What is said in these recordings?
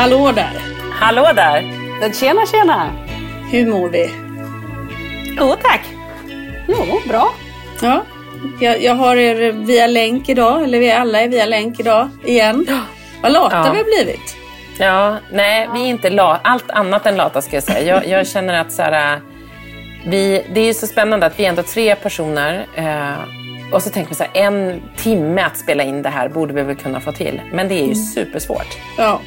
Hallå där! Hallå där! Tjena, tjena! Hur mår vi? Jo tack! Jo, bra. Ja, jag, jag har er via länk idag, eller vi alla är via länk idag igen. Vad lata Ja. vi har blivit. Ja, nej, vi är inte lata. Allt annat än lata ska jag säga. Jag, jag känner att så här, äh, vi, det är så spännande att vi är ändå tre personer. Eh, och så tänker man så här, en timme att spela in det här borde vi väl kunna få till. Men det är ju supersvårt. Ja.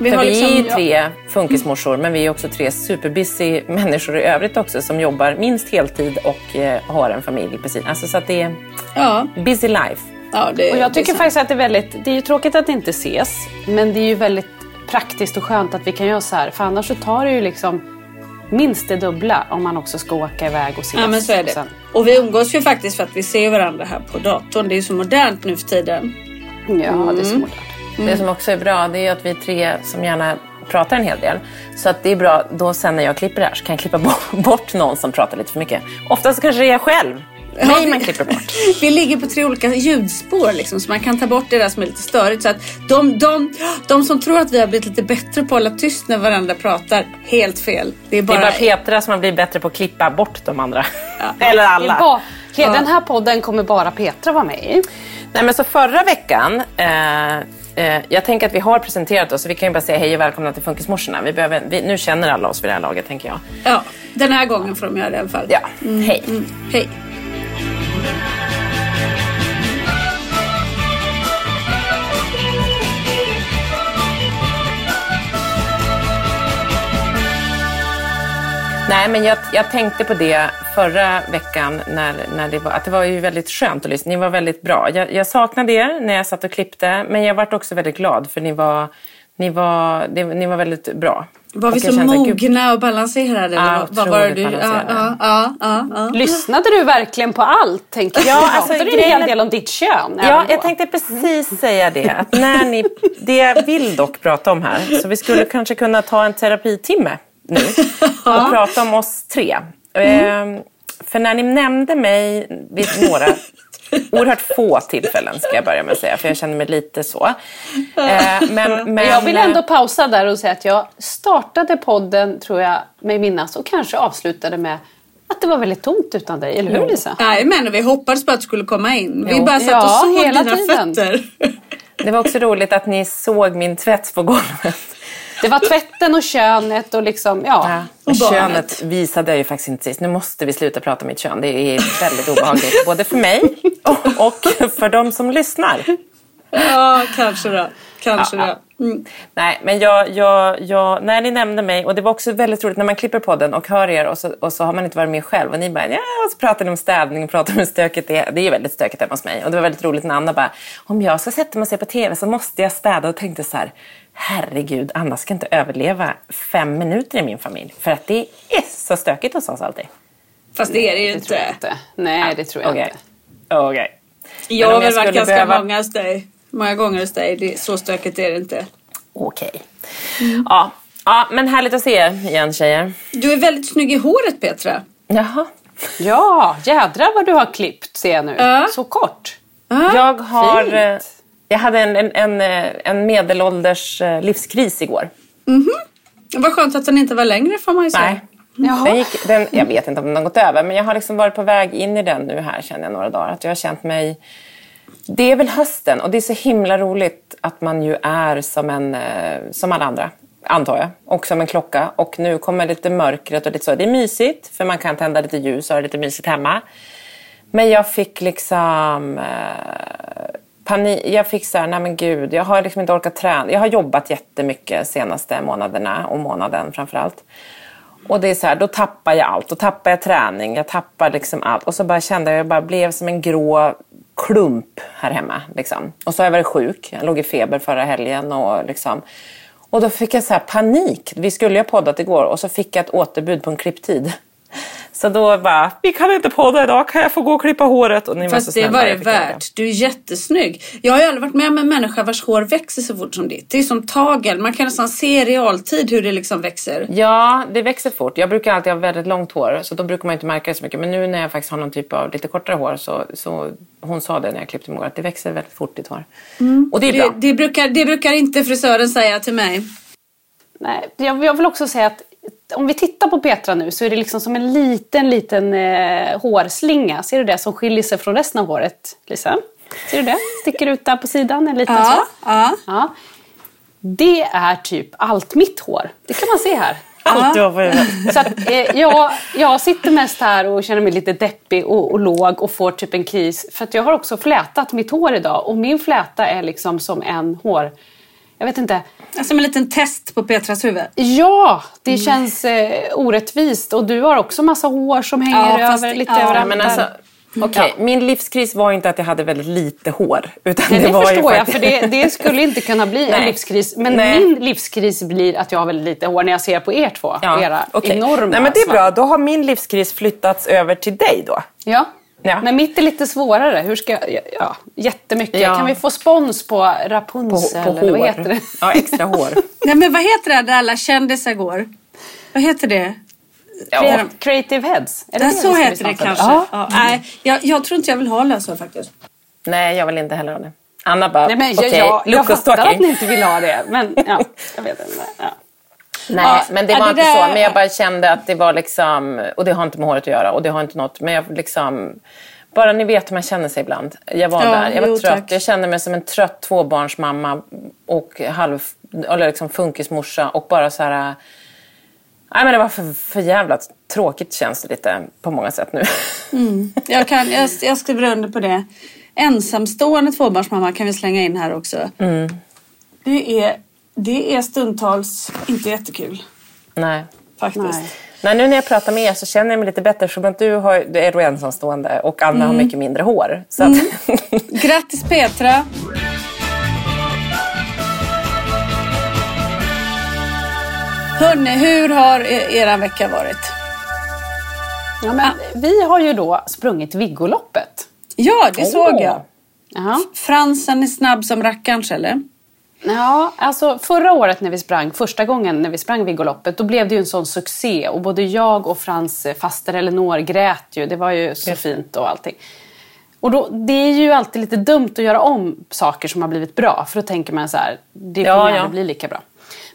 Vi För har vi är ju liksom, tre funkismorsor, men vi är också tre superbusy människor i övrigt också som jobbar minst heltid och eh, har en familj precis. Alltså så att det är ja, busy life. ja, det, Och jag tycker faktiskt att det är väldigt, det är ju tråkigt att det inte ses, men det är ju väldigt praktiskt och skönt att vi kan göra så här, för annars så tar det ju liksom minst det dubbla om man också ska åka iväg och ses. Ja men så är det. sen. Och vi umgås ju faktiskt för att vi ser varandra här på datorn. Det är ju så modernt nu för tiden. Ja, det är Mm. så modernt. Det som också är bra det är att vi är tre som gärna pratar en hel del. Så att det är bra, då sen när jag klipper det här så kan jag klippa bo- bort någon som pratar lite för mycket. Oftast kanske det är jag själv. Mig man klipper bort. Vi ligger på tre olika ljudspår liksom, så man kan ta bort det där som är lite störigt. Så att de, de, de som tror att vi har blivit lite bättre på att hålla tyst när varandra pratar, helt fel. Det är Det bara, är bara Petra som har blivit bättre på att klippa bort de andra. Eller Det är alla. bara, Den här podden kommer bara Petra vara med i. Nej, men så förra veckan, eh, eh, jag tänker att vi har presenterat oss, så vi kan ju bara säga hej och välkomna till Funkismorsorna. Vi behöver, vi, nu känner alla oss vid det här laget, tänker jag. Ja, den här gången får de göra det i alla fall. Ja, hej. Mm, hej. Nej, men jag, jag tänkte på det förra veckan, när, när det var, att det var ju väldigt skönt att lyssna. Ni var väldigt bra. Jag, jag saknade er när jag satt och klippte, men jag vart också väldigt glad för ni var, ni var, det, ni var väldigt bra. Var vi Och så mogna och balanserade? Ja, vad, vad var du? otroligt Ja, balanserade. ja, ja, ja. Lyssnade du verkligen på allt? Tänker jag. Ja, alltså, Pratade du en hel del om ditt kön? Ja, jag tänkte precis säga det. Att när ni, det jag vill dock prata om här, så vi skulle kanske kunna ta en terapitimme nu och prata om oss tre. Ehm, för när ni nämnde mig vid några oerhört få tillfällen, ska jag börja med att säga, för jag känner mig lite så. Ehm, men, men, jag vill ändå pausa där och säga att jag startade podden, tror jag, mig minnas och kanske avslutade med att det var väldigt tomt utan dig. Eller hur Lisa? Nej, men vi hoppades på att du skulle komma in. Vi Jo. bara satt Ja, och såg hela dina tiden. fötter. Det var också roligt att ni såg min tvätt på golvet. Det var tvätten och könet och liksom, ja. Ja, Och könet visade jag ju faktiskt inte sist. Nu måste vi sluta prata om mitt kön. Det är väldigt obehagligt. både för mig och, för de som lyssnar. Ja, kanske då. Kanske Ja, då. Nej, men jag, jag, jag, när ni nämnde mig, och det var också väldigt roligt när man klipper podden och hör er och så, och så har man inte varit med själv och ni bara ja, och så pratar ni om städning och pratar om hur stökigt det är. Det är väldigt stökigt hemma hos mig. Och det var väldigt roligt när Anna bara, om jag ska sätta mig och se på TV så måste jag städa och tänkte så här, herregud, Anna ska inte överleva fem minuter i min familj. För att det är så stökigt hos oss alltid. Fast det är det ju Det inte. tror jag inte. Nej, det tror jag Okej. inte. Okej. Jag har väl varit ganska behöva- många hos dig. Många gånger hos dig. Det, så stökigt är det inte. Okej. Ja. ja, men härligt att se er igen tjejer. Du är väldigt snygg i håret Petra. Jaha. Ja, jädrar vad du har klippt ser jag nu. Ja. Så kort. Jag har... Fint. Jag hade en, en, en, eh, en medelålders eh, livskris igår. Vad skönt att den inte var längre får man ju säga. Nej. Den gick, den, jag vet inte om den har gått över, men jag har liksom varit på väg in i den nu här känner jag några dagar. Att jag har känt mig... Det är väl hösten och det är så himla roligt att man ju är som, en, eh, som alla andra, antar jag. Och som en klocka. Och nu kommer lite mörkret och lite så. Det är mysigt, för man kan tända lite ljus och ha lite mysigt hemma. Men jag fick liksom panik. Jag fick så här, nej men gud, jag har liksom inte orkat träna. Jag har jobbat jättemycket senaste månaderna och månaden framförallt. Och det är så här, då tappar jag allt. Då tappar jag träning, jag tappar liksom allt. Och så bara kände jag, jag bara blev som en grå klump här hemma. Liksom. Och så har jag varit sjuk. Jag låg i feber förra helgen. Och, liksom. och då fick jag så här panik. Vi skulle ju ha poddat igår och så fick jag ett återbud på en klipptid. Så då bara, vi kan inte podda idag, kan jag få gå och klippa håret? Och ni var så Fast det var det fick göra värt. Du är jättesnygg. Jag har ju aldrig varit med om en människa vars hår växer så fort som ditt. Det är som tagel. Man kan nästan se i realtid hur det liksom växer. Ja, det växer fort. Jag brukar alltid ha väldigt långt hår, så då brukar man inte märka det så mycket. Men nu när jag faktiskt har någon typ av lite kortare hår, så, så hon sa det när jag klippte mig att det växer väldigt fort ditt hår. Och det är Det, bra. det, brukar, det brukar inte frisören säga till mig. Nej, jag, jag vill också säga att om vi tittar på Petra nu så är det liksom som en liten, liten eh, hårslinga. Ser du det som skiljer sig från resten av håret, Lisa? Ser du det? Sticker ut där på sidan, en liten så. ja. Ja. Det är typ allt mitt hår. Det kan man se här. Allt du har på huvudet. Så att, eh, jag, jag sitter mest här och känner mig lite deppig och, och låg och får typ en kris. För att jag har också flätat mitt hår idag och min fläta är liksom som en hår... Jag vet inte. Alltså en liten test på Petras huvud. Ja, det känns eh, orättvist. Och du har också massa hår som hänger Ja, fast- över lite ja, överallt. Men alltså, okej, min livskris var inte att jag hade väldigt lite hår. Utan Nej, det, var ju förstår jag, för det, det skulle inte kunna bli en livskris. Men Nej. min livskris blir att jag har väldigt lite hår när jag ser på er två. era okej. enorma Nej, men det är bra. Då har min livskris flyttats över till dig då. Ja. Ja. Men mitt är lite svårare. Hur ska jag... Ja, jättemycket. Ja. Kan vi få spons på På, Rapunzel? på eller hår. vad heter det? Ja, extra hår. Nej men vad heter det där alla kändisar går? Vad heter det? Ja. Creative heads? Är det det så heter det på? kanske. Ja. Ja, nej, jag, jag tror inte jag vill ha löshår faktiskt. Nej, jag vill inte heller ha det. Anna bara, Nej, men jag, okej, jag, jag fattar att ni inte vill ha det. Men ja, jag vet inte. Ja. Nej, Ja, men det var det inte där- så. Men jag bara kände att det var liksom, och det har inte med håret att göra och det har inte något, men jag liksom, bara ni vet hur man känner sig ibland. Jag var Ja, där, jag var jo, trött. tack. Jag kände mig som en trött tvåbarnsmamma och halv, eller liksom funkismorsa och bara så här, nej men det var för, för jävla tråkigt känns det lite på många sätt nu. Jag, kan, jag, jag skriver under på det. Ensamstående tvåbarnsmamma kan vi slänga in här också. Det, är, det är stundtals inte jättekul nej. faktiskt. Nej. Nej, nu när jag pratar med er så känner jag mig lite bättre eftersom att du, har, du är ensamstående och Anna har mycket mindre hår. Så att, Grattis Petra! Hörni, hur har e- era vecka varit? Ja, men vi har ju då sprungit Viggoloppet. Ja, det såg Åh. jag. Jaha. Fransen är snabb som rackarns eller? Ja, alltså förra året när vi sprang, första gången när vi sprang Viggoloppet, då blev det ju en sån succé. Och både jag och Frans faster Elinor grät ju. Det var ju så fint och allting. Och då, det är ju alltid lite dumt att göra om saker som har blivit bra. För då tänker man så här, det kommer ja. aldrig bli lika bra.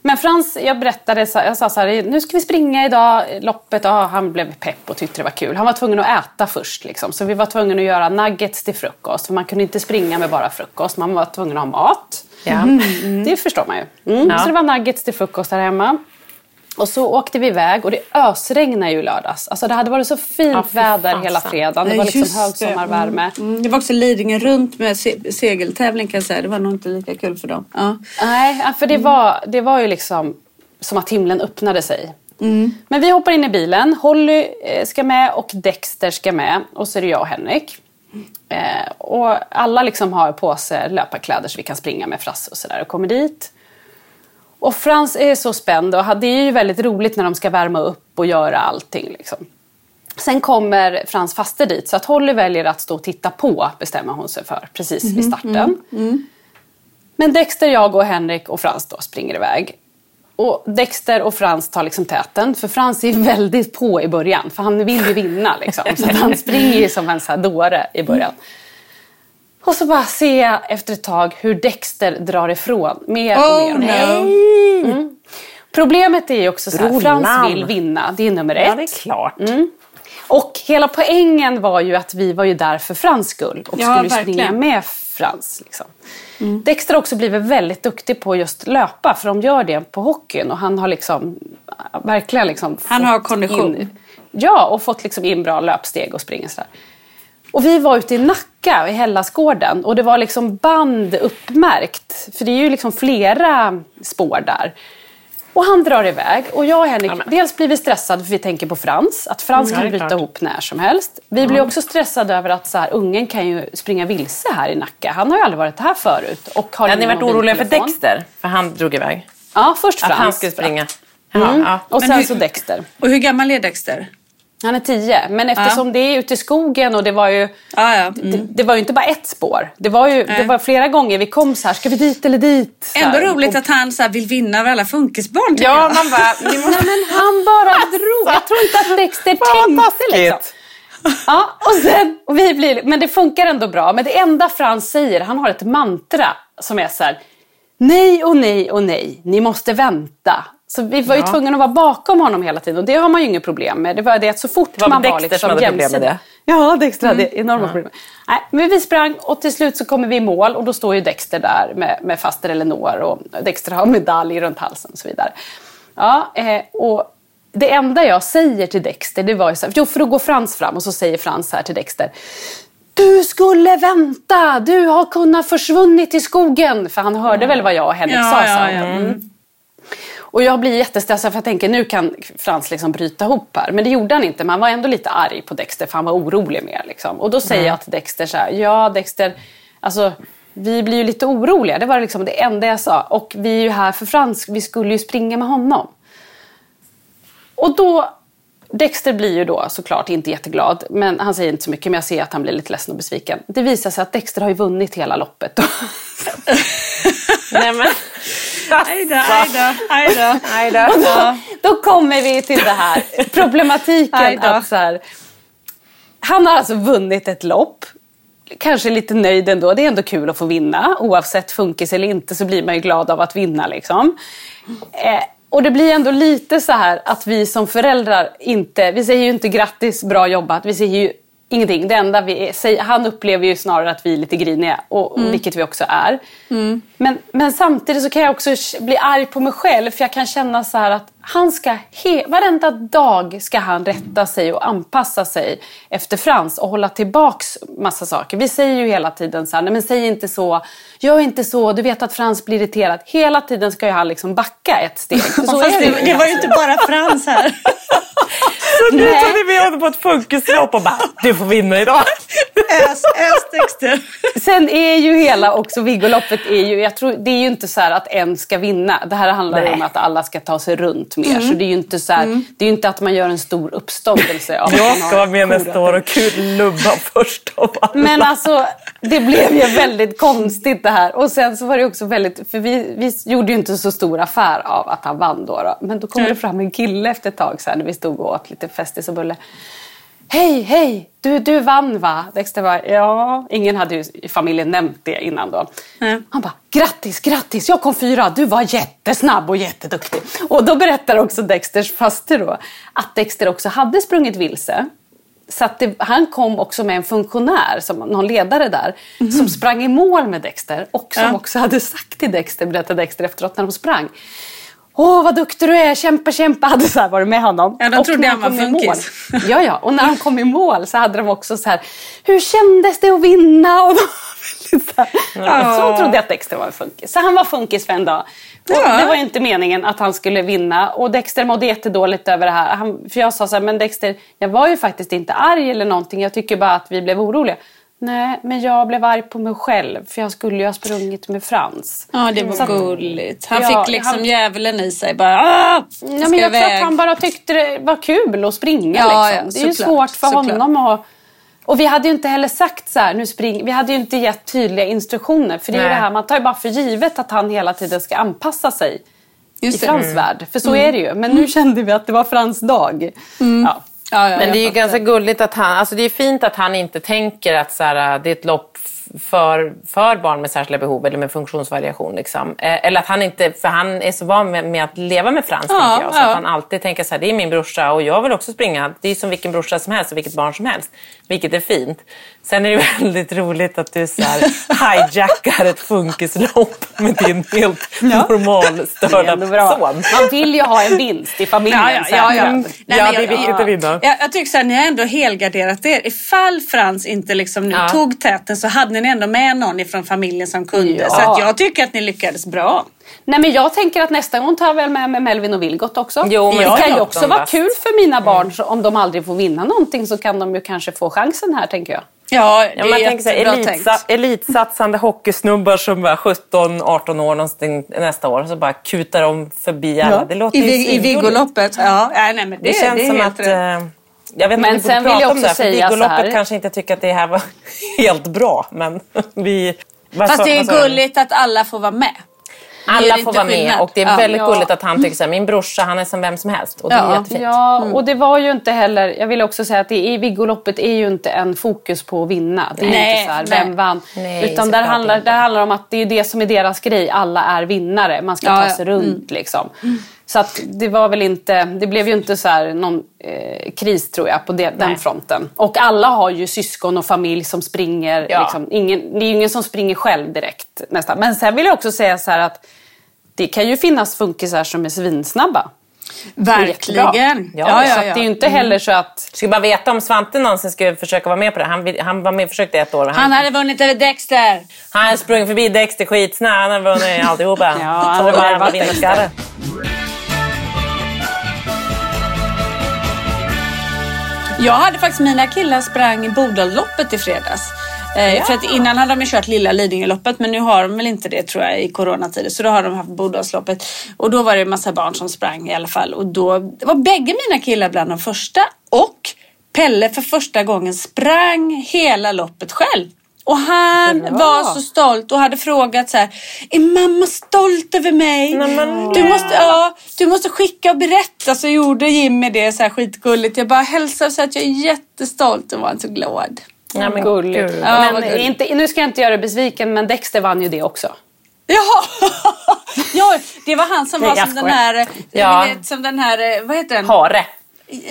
Men Frans, jag berättade, jag sa så här, nu ska vi springa idag, loppet. Ja, han blev pepp och tyckte det var kul. Han var tvungen att äta först. Liksom. Så vi var tvungna att göra nuggets till frukost. För man kunde inte springa med bara frukost, man var tvungen att ha mat. ja. Det förstår man ju. Mm. Ja. Så det var nuggets till frukost här hemma. Och så åkte vi iväg och det ösregnade ju lördags. Alltså det hade varit så fint Ja, väder hela fredagen. Det var liksom just det. högsommarvärme. Mm. Det var också Lidingö runt med se- segeltävling kan jag säga. Det var nog inte lika kul för dem. Ja. Nej, för det var, det var ju liksom som att himlen öppnade sig. Men vi hoppar in i bilen. Holly eh, ska med och Dexter ska med. Och så är det jag och Henrik. Eh, och alla liksom har på sig löparkläder så vi kan springa med Frasse och sådär. Och kommer dit. Och Frans är så spänd och det är ju väldigt roligt när de ska värma upp och göra allting. Liksom. Sen kommer Frans faster dit så att Holly väljer att stå och titta på bestämmer hon sig för precis vid starten. Men Dexter, jag och Henrik och Frans då springer iväg. Och Dexter och Frans tar liksom täten för Frans är väldigt på i början för han vill ju vinna liksom. Så han springer som en så här dåre i början. Och så bara ser jag efter ett tag hur Dexter drar ifrån mer och Oh, mer. mer. no. Mm. Problemet är ju också så här, Brollan. Frans vill vinna, det är nummer ett. Ja, det är klart. Och hela poängen var ju att vi var ju där för Frans skull och Ja, skulle verkligen. springa med Frans. Liksom. Dexter har också blivit väldigt duktig på just löpa för de gör det på hockeyn och han har liksom verkligen liksom Han har kondition. In, ja, och fått liksom in bra löpsteg och springer sådär. Och vi var ute i Nacka, i Hellasgården och det var liksom band uppmärkt. För det är ju liksom flera spår där. Och han drar iväg och jag och Henrik, dels blir vi stressade för vi tänker på Frans. Att Frans Mm, kan bryta klart. ihop när som helst. Vi blir också stressade över att så här, ungen kan ju springa vilse här i Nacka. Han har ju aldrig varit här förut. Och har Hade ni varit oroliga för. Dexter? För han drog iväg. Ja, först Att Frans. han skulle springa. Mm. ja. Och Men sen hur- så Dexter. Och hur gammal är Dexter? Han är tio, men eftersom det är ute i skogen och det var ju Ja, ja. det, det var ju inte bara ett spår. Det var ju det var flera gånger vi kom så här, ska vi dit eller dit? Ändå roligt Och- att han så vill vinna över alla funkisbarn Ja, jag. man bara... Nej men han bara drog. Jag tror inte att Dexter tänkte liksom. Ja, och sen, och vi blir, men det funkar ändå bra. Men det enda Frans säger, han har ett mantra som är så här. Nej och nej och nej, ni måste vänta. Så vi var ju Ja. tvungna att vara bakom honom hela tiden och det har man ju inget problem med. Det var det att så fort var man var Dexter liksom som hade problem med det. Ja, Dexter hade enorma problem. Nej, men vi sprang och till slut så kommer vi i mål och då står ju Dexter där med, med faster Elinor och Dexter har medalj runt halsen och så vidare. Ja, eh, och det enda jag säger till Dexter det var ju så här, jo för då går Frans fram och så säger Frans här till Dexter du skulle vänta! Du har kunnat försvunnit i skogen! För han hörde väl vad jag och Henrik Ja, sa. ja, ja. Mm. Och jag blir jättestressad för jag tänker nu kan Frans liksom bryta ihop här. Men det gjorde han inte. Men han var ändå lite arg på Dexter för han var orolig med liksom. Och då säger jag till Dexter så här, ja Dexter, alltså vi blir ju lite oroliga. Det var liksom det enda jag sa. Och vi är ju här för Frans, vi skulle ju springa med honom. Och då, Dexter blir ju då såklart inte jätteglad. Men han säger inte så mycket, men jag ser att han blir lite ledsen och besviken. Det visar sig att Dexter har ju vunnit hela loppet. Nej, men... Aj då, aj då, aj då. Då. kommer vi till det här problematiken att så här, han har alltså vunnit ett lopp. Kanske lite nöjd ändå. Det är ändå kul att få vinna. Oavsett funkis eller inte så blir man ju glad av att vinna. Liksom. Eh, och det blir ändå lite så här att vi som föräldrar inte, vi säger ju inte grattis, bra jobbat. Vi säger ju ingenting. Det enda vi han upplever ju snarare att vi är lite griniga, och, och vilket vi också är. Men, men samtidigt så kan jag också bli arg på mig själv för jag kan känna så här att han ska, he, varenda dag ska han rätta sig och anpassa sig efter Frans och hålla tillbaks massa saker. Vi säger ju hela tiden så här, nej men säg inte så, gör inte så, du vet att Frans blir irriterad. Hela tiden ska ju han liksom backa ett steg. För så är det, det var ju inte bara Frans här. Så nu Nej. trodde vi var på ett funkislopp och bara, du får vinna idag. Ös, ös Dexter. Sen är ju hela också Viggoloppet är ju, jag tror, det är ju inte så här att en ska vinna. Det här handlar Nej. om att alla ska ta sig runt mer. Så det är ju inte så här, det är ju inte att man gör en stor uppståndelse av Jag ska vara med nästa år och klubba först av alla. Men alltså, det blev ju väldigt konstigt det här. Och sen så var det också väldigt, för vi, vi gjorde ju inte så stor affär av att han vann då. då. Men då kom det fram en kille efter ett tag så här, när vi stod och åt lite Festis och bulle. Hej, hej! Du, du vann va? Dexter var ja. Ingen hade ju i familjen nämnt det innan då. Nej. Han bara, grattis, grattis, jag kom fyra, du var jättesnabb och jätteduktig. Och då berättar också Dexters faster då att Dexter också hade sprungit vilse. Så att det, han kom också med en funktionär, som, någon ledare där, som sprang i mål med Dexter och som Ja. också hade sagt till Dexter, berättade Dexter efteråt när de sprang. Åh, vad duktig du är, kämpa, kämpa, hade så här varit med honom. Ja, de Och trodde han var funkis. mål- Ja, ja, och när han kom i mål så hade de också så här, hur kändes det att vinna? Och de så, här, så trodde jag att Dexter var en funkis. Så han var funkis för en dag. Ja. Det var ju inte meningen att han skulle vinna. Och Dexter mådde jättedåligt över det här. Han, för jag sa så här, men Dexter, jag var ju faktiskt inte arg eller någonting. Jag tycker bara att vi blev oroliga. Nej, men jag blev arg på mig själv. För jag skulle ju ha sprungit med Frans. Ja, det var Så gulligt. Han Ja, fick liksom han- djävulen i sig. Bara, ah, Ja, men jag tror att han bara tyckte det var kul att springa. Ja, liksom. ja, det är ju såklart, svårt för honom att... Och vi hade ju inte heller sagt så här, nu spring... Vi hade ju inte gett tydliga instruktioner. För det är det här, man tar ju bara för givet att han hela tiden ska anpassa sig Just i. Mm. Frans värld. För så är det ju. Men nu kände vi att det var Frans dag. Mm. Ja. Ja, ja, Men det är ju ganska gulligt att han, alltså det är fint att han inte tänker att så här, det är ett lopp för, för barn med särskilda behov eller med funktionsvariation. Liksom. Eh, eller att han inte, för han är så van med, med att leva med Frans, Ja, jag. Så att han alltid tänker så här, det är min brorsa och jag vill också springa. Det är som vilken brorsa som helst och vilket barn som helst. Vilket är fint. Sen är det väldigt roligt att du så här, hijackar ett funkislopp med din helt normal Det är störda ändå bra. son. Man vill ju ha en vinst i familjen. Ja, ja, ja, ja. Mm. Nej, Ja, det är viktigt att vinna. Jag, jag tycker så här, ni har ändå helgarderat er. Ifall Frans inte liksom nu Ja. tog täten så hade ni ändå med någon ifrån familjen som kunde. Ja. Så att jag tycker att ni lyckades bra. Nej men jag tänker att nästa gång tar jag väl med, med Melvin och Vilgot också. Jo, men det ja, kan ju ja, också vara kul för mina barn. Så om de aldrig får vinna någonting så kan de ju kanske få chansen här tänker jag. Ja, det Ja, man är tänker så här, elitsa, elitsatsande hockeysnubbar som var 17-18 år någonstans nästa år så bara kutar de förbi alla. Det låter I, ju I svingulligt. Vigoloppet. Ja, nej, nej, men det, Det känns det är som att... eh, jag vet inte Men om vi borde sen vill prata jag om det här, för så här. kanske inte tycker att det här var helt bra. Men vi... Fast sa- det är gulligt att alla får vara med. Alla får vara med och det är väldigt Ja. gulligt att han tycker så här, min brorsa han är som vem som helst. Och det är Ja. jättefint. Ja, Mm. och det var ju inte heller... Jag vill också säga att det, i Vigoloppet är ju inte en fokus på att vinna. Det är Nej, inte så här, nej. vem vann? Nej, Utan där handlar, inte. där handlar det om att det är det som är deras grej. Alla är vinnare. Man ska Ja, ta ja. sig runt liksom. Så att det var väl inte... Det blev ju inte så här någon eh, kris tror jag på det, den fronten. Och alla har ju syskon och familj som springer. Ja. Liksom, ingen, det är ju ingen som springer själv direkt nästan. Men sen vill jag också säga så här att det kan ju finnas funkisar som är svinsnabba. Verkligen. Ja, Ja, så ja, att ja. det är ju inte heller så att... Jag skulle bara veta om Svante någonsin skulle försöka vara med på det. Han, han var med och försökte ett år. och Han hade vunnit över Dexter. Han har sprungit förbi Dexter skitsnabbt. Han har vunnit alltihopa. Ja, han Så jävla varvat vinnarskalle. Jag hade faktiskt mina killar sprang Bodalloppet i fredags. Eh, För att innan hade de ju kört Lilla Lidingöloppet men nu har de väl inte det tror jag i coronatider. Så då har de haft Bodalsloppet. Och då var det en massa barn som sprang i alla fall. Och då var bägge mina killar bland de första. Och Pelle för första gången sprang hela loppet själv. Och han Bra. var så stolt och hade frågat så här. Är mamma stolt över mig? du, måste, ja, du måste skicka och berätta. Så gjorde Jimmy det så här skitgulligt. Jag bara hälsar och sa att jag är jättestolt och var han så glad. Ja, men Gulligt. Ja, men gulligt. inte, nu ska jag inte göra dig besviken, men Dexter vann ju det också. Jaha! ja, det var han som Nej, var som den här, Ja. vet, som den här, vad heter den? Hare.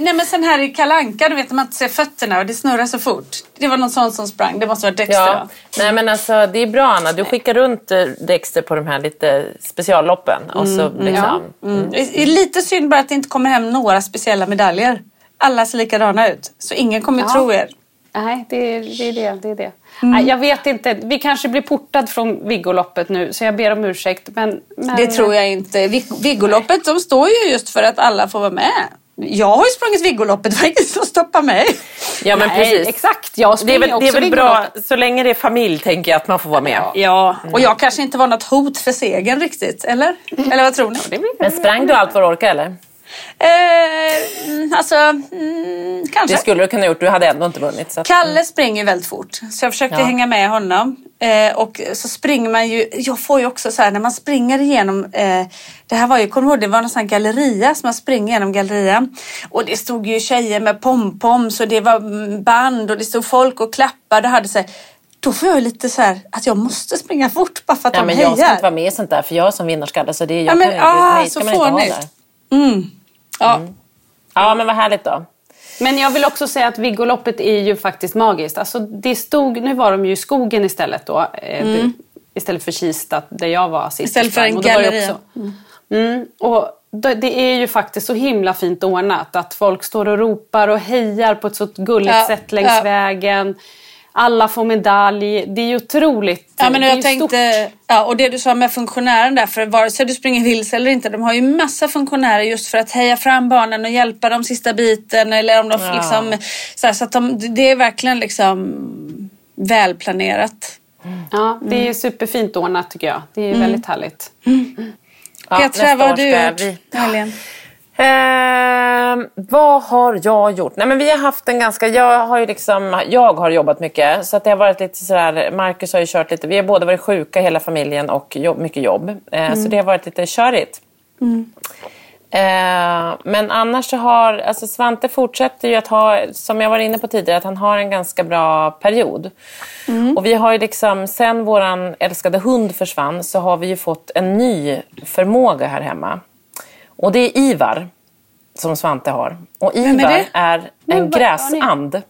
Nej men sen här i Kalanka, du vet när man inte ser fötterna och det snurrar så fort. Det var någon sån som sprang, det måste vara Dexter Ja. Nej, men alltså, det är bra Anna. Du skickar runt eh, Dexter på de här lite specialloppen. Och så liksom, Mm. Det är lite synd bara att det inte kommer hem några speciella medaljer. Alla ser likadana ut. Så ingen kommer Ja. tro er. Nej, det är det. Är det, det, är det. Mm. Nej, jag vet inte. Vi kanske blir portad från Viggoloppet nu, så jag ber om ursäkt. Men, men... Det tror jag inte. Vig- Viggoloppet, de står ju just för att alla får vara med. Jag har ju sprungit Viggoloppet, det var ingen som stoppar mig. Ja, men Nej, precis. exakt. Jag Det är väl, det också är väl bra, så länge det är familj tänker jag att man får vara med. Ja, och jag kanske inte var något hot för segern riktigt, eller? Eller vad tror ni? Det Men sprang du allt vad du orkade eller? Eh, mm, alltså, mm, kanske. Det skulle du kunna gjort, du hade ändå inte vunnit. Så att, Kalle springer väldigt fort så jag försökte Ja. hänga med honom. Eh, och så springer man ju, jag får ju också så här när man springer igenom, eh, det här var ju, kommer du ihåg, det var någon galleria som man springer genom galleria. Och det stod ju tjejer med pompoms och det var mm, band och det stod folk och klappade och hade här, då får jag lite så här att jag måste springa fort bara för att ja, de men hejar. jag ska inte vara med i sånt där för jag är som vinnarskalle så det är jag Ja, men, kan ah, mig så man inte där. Mm. Ja. Ja men vad härligt då. Men jag vill också säga att Viggoloppet är ju faktiskt magiskt. Alltså det stod, nu var de ju i skogen istället då. eh, Istället för Kista där jag var sist. Mm. Istället för en galleria. också- Mm, och det är ju faktiskt så himla fint ordnat att folk står och ropar och hejar på ett så gulligt ja, sätt längs ja. vägen. Alla får medalj. Det är ju otroligt. Ja, men det jag tänkte, ja, och det du sa med funktionären där, för vare sig du springer vilse eller inte, de har ju massa funktionärer just för att heja fram barnen och hjälpa dem sista biten. Eller om de ja. liksom, så, här, så att de, det är verkligen liksom välplanerat. Ja, det är superfint ordnat tycker jag. Det är mm. väldigt härligt. Mm. Ja, Petra, vad har du gjort i helgen? Eh, vad har jag gjort? Nej, men vi har haft en ganska... Jag har, ju liksom, jag har jobbat mycket. Så att det har varit lite sådär... Marcus har ju kört lite... Vi har båda varit sjuka hela familjen och jobb, mycket jobb. Eh, mm. Så det har varit lite körigt. Mm. Eh, men annars så har... Alltså Svante fortsätter ju att ha, som jag var inne på tidigare, att han har en ganska bra period. Mm. Och vi har ju liksom, sen våran älskade hund försvann så har vi ju fått en ny förmåga här hemma. Och det är Ivar som Svante har. Och Ivar är, är, en gräsand.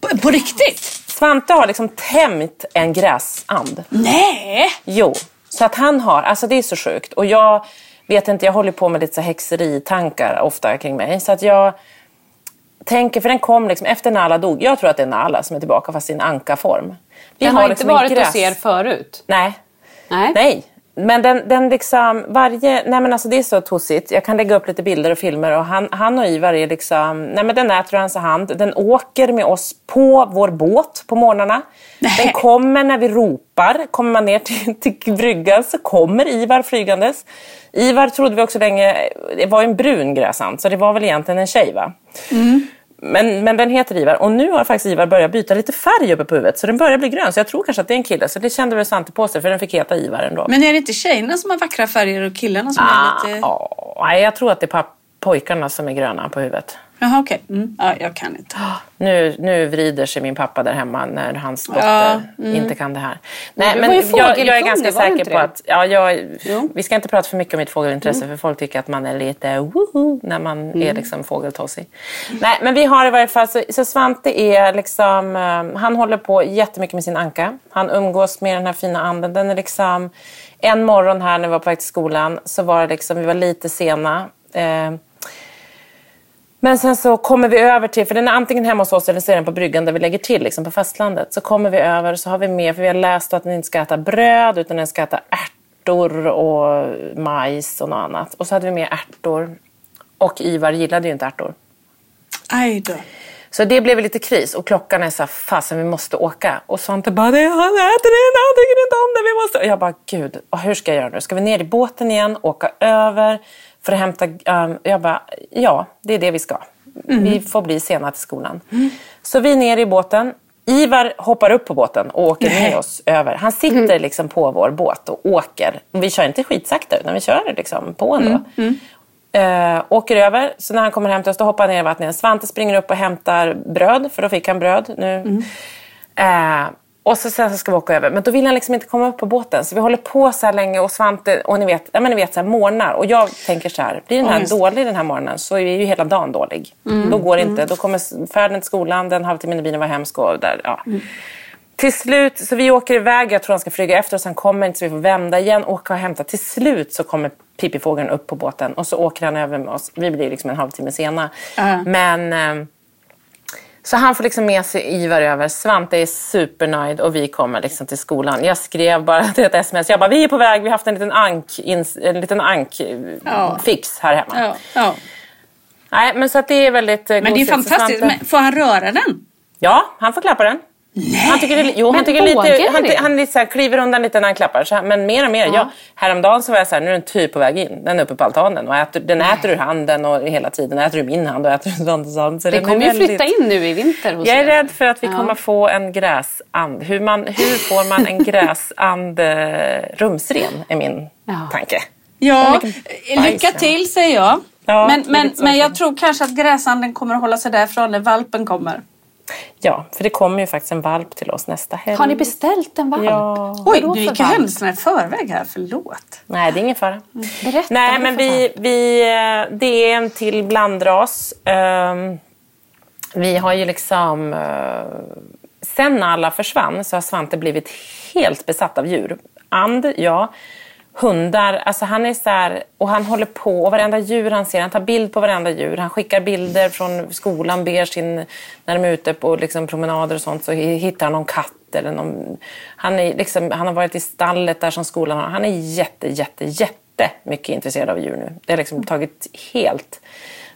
På, på riktigt? Svante har liksom tämjt en gräsand. Nej! Jo. Så att han har, alltså det är så sjukt. Och jag vet inte, jag håller på med lite så häxeritankar ofta kring mig. Så att jag tänker, för den kom liksom efter Nala dog. Jag tror att det är Nala som är tillbaka fast i en ankaform. Vi den har, har liksom inte varit gräs... hos er förut? Nej. Nej. Nej. Men den, den liksom, varje, nej men alltså det är så tossigt. Jag kan lägga upp lite bilder och filmer och han, han och Ivar är liksom, nej men den äter hans hand. Den åker med oss på vår båt på morgnarna. Den kommer när vi ropar. Kommer man ner till, till bryggan så kommer Ivar flygandes. Ivar trodde vi också länge, det var en brun gräsand så det var väl egentligen en tjej va? Mm. Men, men den heter Ivar och nu har faktiskt Ivar börjat byta lite färg uppe på huvudet så den börjar bli grön. Så jag tror kanske att det är en kille. Så det kände väl Svante på sig för den fick heta Ivar ändå. Men är det inte tjejerna som har vackra färger och killarna som ah, är lite... Ah, nej, jag tror att det är pojkarna som är gröna på huvudet. Jaha, okej. Okay. Mm. Ja, jag kan inte. Nu, nu vrider sig min pappa där hemma när hans dotter ja, mm. inte kan det här. Nej, men jag, jag, är ganska säker på att... Ja, jag, vi ska inte prata för mycket om mitt fågelintresse mm. för folk tycker att man är lite woho när man mm. är liksom fågeltossig. Nej, men vi har i varje fall... Så, så Svante är liksom... Um, han håller på jättemycket med sin anka. Han umgås med den här fina anden. Den är liksom... En morgon här när vi var på väg till skolan så var det liksom... Vi var lite sena. Eh, men sen så kommer vi över till, för den är antingen hemma hos oss eller så är den på bryggan där vi lägger till, liksom på fastlandet. Så kommer vi över så har vi med, för vi har läst att den inte ska äta bröd utan den ska äta ärtor och majs och något annat. Och så hade vi med ärtor. Och Ivar gillade ju inte ärtor. Aj då. Så det blev lite kris och klockan är så här, fasen vi måste åka. Och Svante bara, han äter det, han tycker inte om det, vi måste. Och jag bara, gud, hur ska jag göra nu? Ska vi ner i båten igen, åka över? För att hämta... Um, jag bara, ja, det är det vi ska. Mm. Vi får bli sena till skolan. Mm. Så vi är ner i båten. Ivar hoppar upp på båten och åker med oss över. Han sitter mm. liksom på vår båt och åker. Vi kör inte skitsakta utan vi kör liksom på ändå. Uh, åker över, så när han kommer hem till oss då hoppar han ner i vattnet. Svante springer upp och hämtar bröd, för då fick han bröd nu. Uh, och så sen så ska vi åka över. Men då vill han liksom inte komma upp på båten. Så vi håller på så här länge och Svante, och ni vet, ja, men ni vet så här, morgnar. Och jag tänker så här, blir den här oh, dålig den här morgonen så är ju hela dagen dålig. Mm. Då går det inte. Mm. Då kommer färden till skolan, den halvtimmen i bilen var hemsk. Och där, ja. Mm. Till slut, så vi åker iväg, jag tror han ska flyga efter oss, han kommer inte så vi får vända igen, åka och hämta. Till slut så kommer pipifågeln upp på båten och så åker han över med oss. Vi blir liksom en halvtimme sena. Uh. Men... Så han får liksom med sig Ivar över. Svante är supernöjd och vi kommer liksom till skolan. Jag skrev bara till ett sms. Jag bara, vi är på väg. Vi har haft en liten ank, en liten ank ja. fix här hemma. Ja. Ja. Nej, men så att det är väldigt eh, Men det är fantastiskt. Men får han röra den? Ja, han får klappa den. Nej, han tycker det, jo, han tycker lite, han, han lite så här, kliver undan lite när han klappar. Så här, men mer och mer. Ja. Ja, häromdagen så var jag så här, nu är den typ på väg in. Den är uppe på altanen och äter, den äter ur handen och hela tiden. Den äter ur min hand och äter ur hand. Så det kommer ju flytta in nu i vinter hos Jag är er. rädd för att vi ja. kommer få en gräsand. Hur, man, hur får man en gräsand rumsren är min tanke. Ja, lycka till säger jag. men men, men jag tror kanske att gräsanden kommer att hålla sig därifrån när valpen kommer. Ja, för det kommer ju faktiskt en valp till oss nästa helg. Har ni beställt en valp? Ja. Oj, du gick ju händelserna i förväg här. Förlåt. Nej, det är ingen fara. Mm. Berätta. Nej, men vi, vi, eh, det är en till blandras. Um, vi har ju liksom... Uh, sen alla försvann så har Svante blivit helt besatt av djur. And, ja. Hundar. Alltså han är så här, och han håller på, och varenda djur han ser, han tar bild på varenda djur. Han skickar bilder från skolan, ber sin, när de är ute på liksom promenader och sånt så hittar han någon katt eller någon, han, är liksom, han har varit i stallet där som skolan har. Han är jätte, jätte, jätte mycket intresserad av djur nu. Det har liksom tagit helt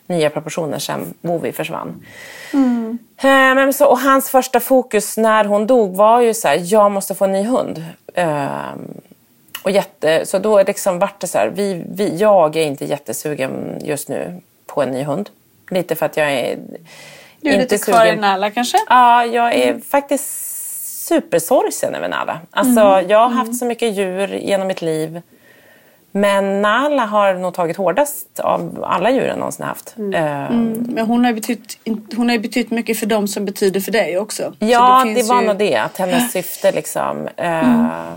nya proportioner sen Bovi försvann. Mm. Men så, och hans första fokus när hon dog var ju så här, jag måste få en ny hund. Och jätte, så då liksom vart det så här, vi, vi, jag är inte jättesugen just nu på en ny hund. Lite för att jag är Du är lite kvar i Nala kanske? Ja, jag är mm. faktiskt supersorgsen över Nala. Alltså, mm. Jag har haft mm. så mycket djur genom mitt liv. Men Nala har nog tagit hårdast av alla djur jag någonsin haft. Mm. Mm. Men hon har, ju betytt, hon har betytt mycket för dem som betyder för dig också. Ja, det, det var ju... nog det. Att hennes syfte liksom. Uh,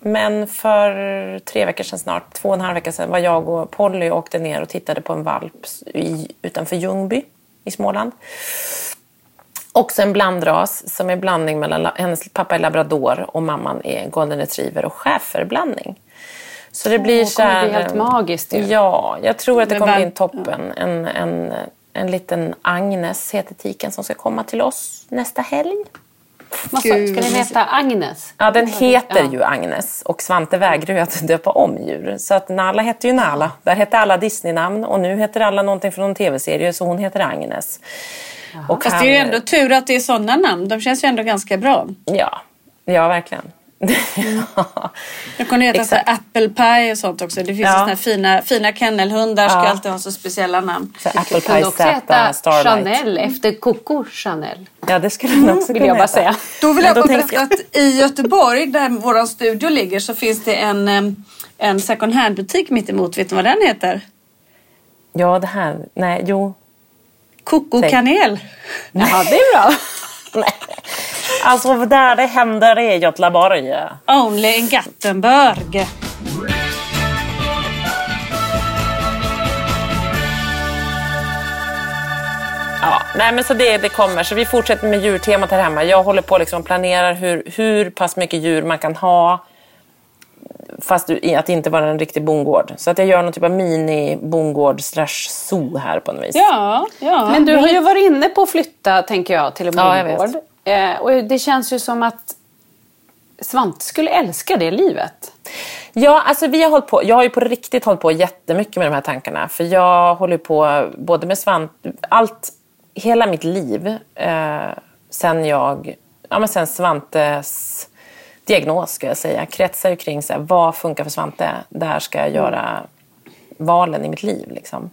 men för tre veckor sedan snart, två och en halv vecka sedan, var jag och Polly och åkte ner och tittade på en valp i, utanför Ljungby i Småland. Också en blandras som är blandning mellan hennes pappa är labrador och mamman är golden retriever och schäferblandning. Så det blir så här, bli helt magiskt. Ju. Ja, jag tror att det kommer bli en toppen. En, en, en liten Agnes heter tiken som ska komma till oss nästa helg. Ska den heta Agnes? Ja, den heter ju Agnes och Svante vägrar ju att döpa om djur. Så att Nala hette ju Nala. Där hette alla Disney-namn och nu heter alla någonting från någon tv-serie så hon heter Agnes. Och Fast han... det är ju ändå tur att det är sådana namn. De känns ju ändå ganska bra. Ja, ja verkligen. Mm. Jag kunde heta så apple pie och sånt också. Det finns ja. såna fina, fina kennelhundar ja. ska alltid ha så speciella namn. Så apple pie, också heta Starlight. Chanel efter Coco Chanel. Ja, det skulle den också vill jag bara säga. Då vill jag bara berätta att i Göteborg där vår studio ligger så finns det en, en second hand butik mitt emot. Vet du vad den heter? Ja, det här. Nej, jo. Coco Kanel. Ja, det är bra. Alltså där det händer är Göteborg. Only in Gothenburg. Ja, nej men så det, det kommer. Så vi fortsätter med djurtemat här hemma. Jag håller på och liksom planerar hur, hur pass mycket djur man kan ha fast att inte vara en riktig bondgård. Så att jag gör någon typ av mini-bondgård slash zoo här på något vis. Ja, ja. Men du har ju varit inne på att flytta, tänker jag, till en bondgård. Ja, Eh, och det känns ju som att Svante skulle älska det livet. Ja, alltså vi har hållit på, jag har ju på riktigt hållit på jättemycket med de här tankarna. För jag håller på både med Svante, allt, hela mitt liv eh, sen jag, ja men sen Svantes diagnos ska jag säga, kretsar ju kring så här, vad funkar för Svante? Där ska jag göra valen i mitt liv liksom.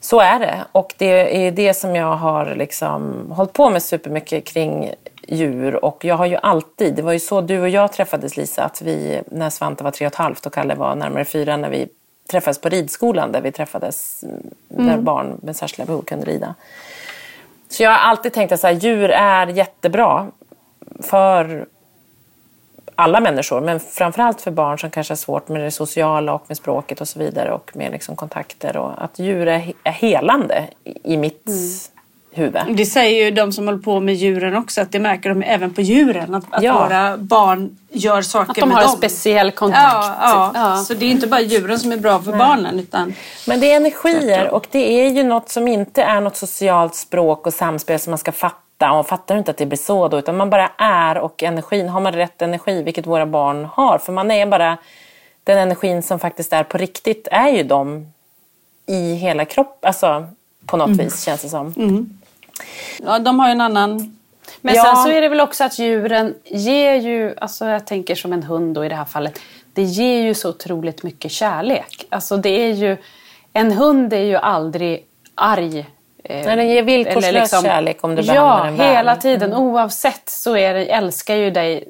Så är det. Och det är det som jag har liksom hållit på med supermycket kring djur. Och jag har ju alltid, det var ju så du och jag träffades Lisa, att vi när Svante var tre och ett halvt och Kalle var närmare fyra, när vi träffades på ridskolan där vi träffades, mm. där barn med särskilda behov kunde rida. Så jag har alltid tänkt att så här, djur är jättebra för alla människor, men framförallt för barn som kanske har svårt med det sociala och med språket och så vidare och med liksom kontakter. Och att djur är, är helande i mitt mm. huvud. Det säger ju de som håller på med djuren också, att det märker de även på djuren. Att, att ja. våra barn gör saker med dem. Att de har en speciell kontakt. Ja, ja. ja, Så det är inte bara djuren som är bra för Nej. barnen. Utan... Men det är energier och det är ju något som inte är något socialt språk och samspel som man ska fatta fatta och fattar inte att det blir så då, utan man bara är och energin, har man rätt energi, vilket våra barn har, för man är bara, den energin som faktiskt är på riktigt är ju de i hela kroppen, alltså på något mm. vis känns det som. Mm. Ja, de har ju en annan men ja. sen så är det väl också att djuren ger ju, alltså jag tänker som en hund då i det här fallet, det ger ju så otroligt mycket kärlek. Alltså det är ju, en hund är ju aldrig arg Nej, den ger villkorslös liksom, kärlek om du behandlar den väl. Ja, hela tiden. Mm. Oavsett så är det, älskar ju dig,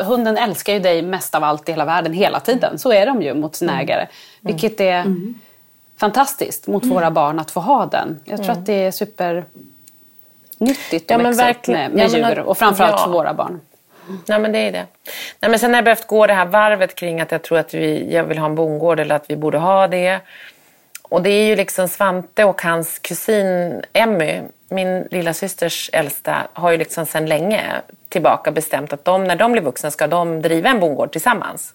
hunden älskar ju dig mest av allt i hela världen hela tiden. Så är de ju mot sin mm. ägare. Vilket är mm. fantastiskt mot mm. våra barn att få ha den. Jag tror att det är supernyttigt ja, växa upp med, med ja, djur och framförallt ja. för våra barn. Nej men det är det. Nej, men sen har jag behövt gå det här varvet kring att jag tror att vi, jag vill ha en bondgård eller att vi borde ha det. Och det är ju liksom Svante och hans kusin Emmy, min lilla systers äldsta, har ju liksom sedan länge tillbaka bestämt att de, när de blir vuxna ska de driva en bondgård tillsammans.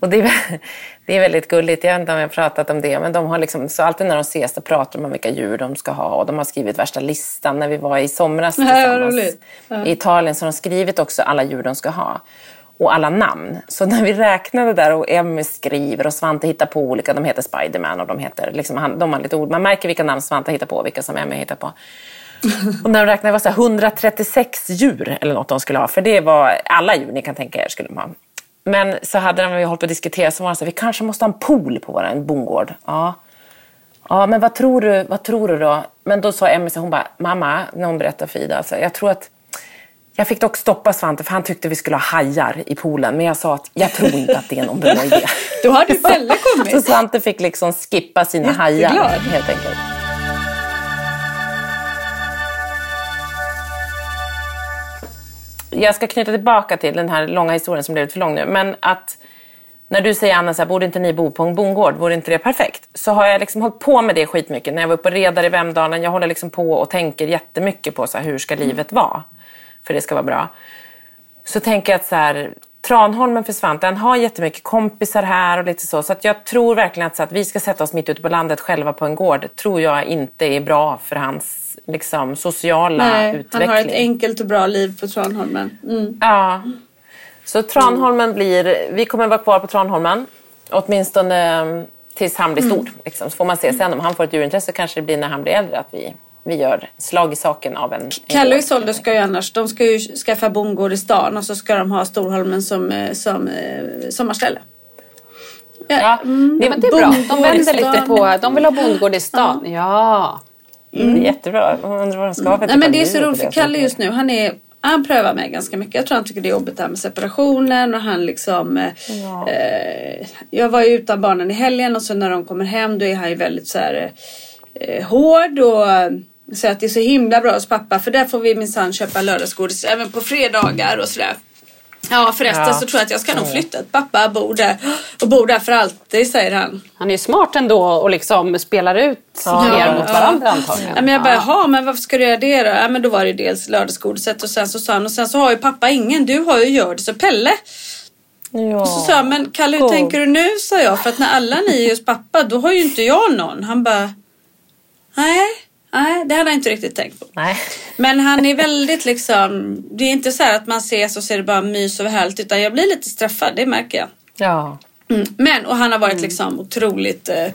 Och det är, det är väldigt gulligt. Jag vet inte om jag har pratat om det. Men de har liksom, så alltid när de ses då pratar de om vilka djur de ska ha. Och de har skrivit värsta listan. När vi var i somras tillsammans ja, i Italien så har de skrivit också alla djur de ska ha. Och alla namn. Så när vi räknade där och Emmy skriver och Svante hittar på olika. De heter Spiderman och de heter... Liksom, de har lite ord. Man märker vilka namn Svante hittar på och vilka som Emmy hittar på. Och när de räknade var så 136 djur eller något de skulle ha. För det var alla djur ni kan tänka er skulle de ha. Men så hade de, vi hållit på att diskutera, så var det så här, vi kanske måste ha en pool på vår bondgård. Ja. Ja, men vad tror du, vad tror du då? Men då sa Emmy, hon bara, mamma, när hon berättade för Ida, alltså, jag tror att jag fick dock stoppa Svante för han tyckte vi skulle ha hajar i poolen. Men jag sa att jag tror inte att det är någon bra idé. då hade Pelle kommit. Så Svante fick liksom skippa sina Jätteglad. hajar helt enkelt. jag ska knyta tillbaka till den här långa historien som blev för lång nu. Men att när du säger Anna, så här, borde inte ni bo på en bondgård? Vore inte det perfekt? Så har jag liksom hållit på med det skitmycket. När jag var uppe och redar i Vemdalen, jag håller liksom på och tänker jättemycket på så här, hur ska livet vara? För det ska vara bra. Så tänker jag att så här, Tranholmen försvann. Den har jättemycket kompisar här och lite så. Så att jag tror verkligen att, så att vi ska sätta oss mitt ute på landet själva på en gård. tror jag inte är bra för hans liksom, sociala Nej, utveckling. Han har ett enkelt och bra liv på Tranholmen. Mm. Ja. Så Tranholmen blir... Vi kommer vara kvar på Tranholmen. Åtminstone mm, tills han blir stor. Mm. Liksom. Så får man se sen om han får ett djurintresse kanske det blir när han blir äldre att vi vi gör slag i saken av en... Kalle och Isolde ska ju annars, de ska ju skaffa bondgård i stan och så ska de ha Storholmen som, eh, som eh, sommarställe. Ja, ja mm, det, det, är bra. De vänder lite på, de vill ha bondgård i stan. Ja. ja. Mm. Det är jättebra. Undrar vad de ska ha för Nej, men Det är så roligt för Kalle just nu, han är han prövar mig ganska mycket. Jag tror han tycker det är jobbigt det här med separationen och han liksom... Eh, ja. Eh, jag var ju utan barnen i helgen och så när de kommer hem då är han ju väldigt så här eh, hård och så att det är så himla bra hos pappa för där får vi minsann köpa lördagsgodis även på fredagar och sådär. Ja förresten ja. så tror jag att jag ska nog flytta. Pappa bor där och bor där för alltid säger han. Han är smart ändå och liksom spelar ut ja. er mot varandra ja. antagligen. Ja, men jag bara, jaha men varför ska du göra det då? Ja men då var det dels lördagsgodiset och sen så sa han och sen så har ju pappa ingen. Du har ju Hjördis och Pelle. Ja. Och så sa jag, men Kalle hur tänker du nu? sa jag. För att när alla ni är hos pappa då har ju inte jag någon. Han bara, nej. Nej, det hade jag inte riktigt tänkt på. Nej. Men han är väldigt liksom, det är inte så att man ses och ser det bara mys och härligt utan jag blir lite straffad, det märker jag. Ja. Mm. Men, och han har varit mm. liksom otroligt, eh,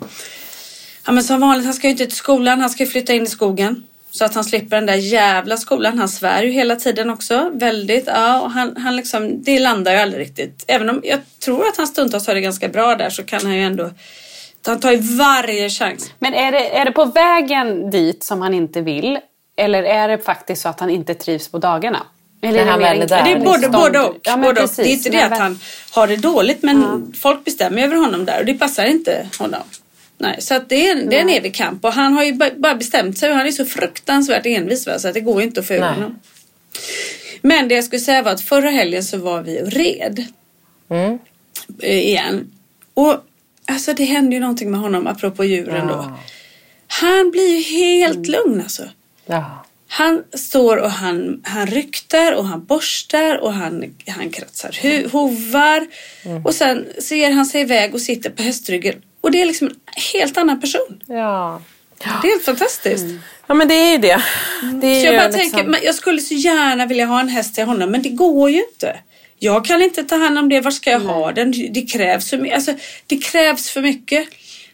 ja men som vanligt, han ska ju inte till skolan, han ska ju flytta in i skogen. Så att han slipper den där jävla skolan. Han svär ju hela tiden också. Väldigt. Ja, och han, han liksom, det landar ju aldrig riktigt. Även om jag tror att han stundtals har det ganska bra där så kan han ju ändå han tar ju varje chans. Men är det, är det på vägen dit som han inte vill? Eller är det faktiskt så att han inte trivs på dagarna? Eller är det, mer det är både, både och. Ja, både precis, och. Det är inte det att han har det dåligt men ja. folk bestämmer över honom där och det passar inte honom. Nej, så att det, är, det är en evig kamp och han har ju bara bestämt sig och han är så fruktansvärt envis va? så att det går inte att få ur honom. Men det jag skulle säga var att förra helgen så var vi och red. Mm. Igen. Och Alltså det händer ju någonting med honom apropå djuren ja. då. Han blir ju helt mm. lugn alltså. Ja. Han står och han, han ryktar och han borstar och han, han kratsar hu, hovar. Mm. Och sen ser han sig iväg och sitter på hästryggen. Och det är liksom en helt annan person. Ja. Det är helt fantastiskt. Mm. Ja men det är ju det. det är så jag bara liksom... tänker, jag skulle så gärna vilja ha en häst till honom men det går ju inte. Jag kan inte ta hand om det. Var ska jag Nej. ha den? Det krävs, för, mycket. alltså, det krävs för mycket.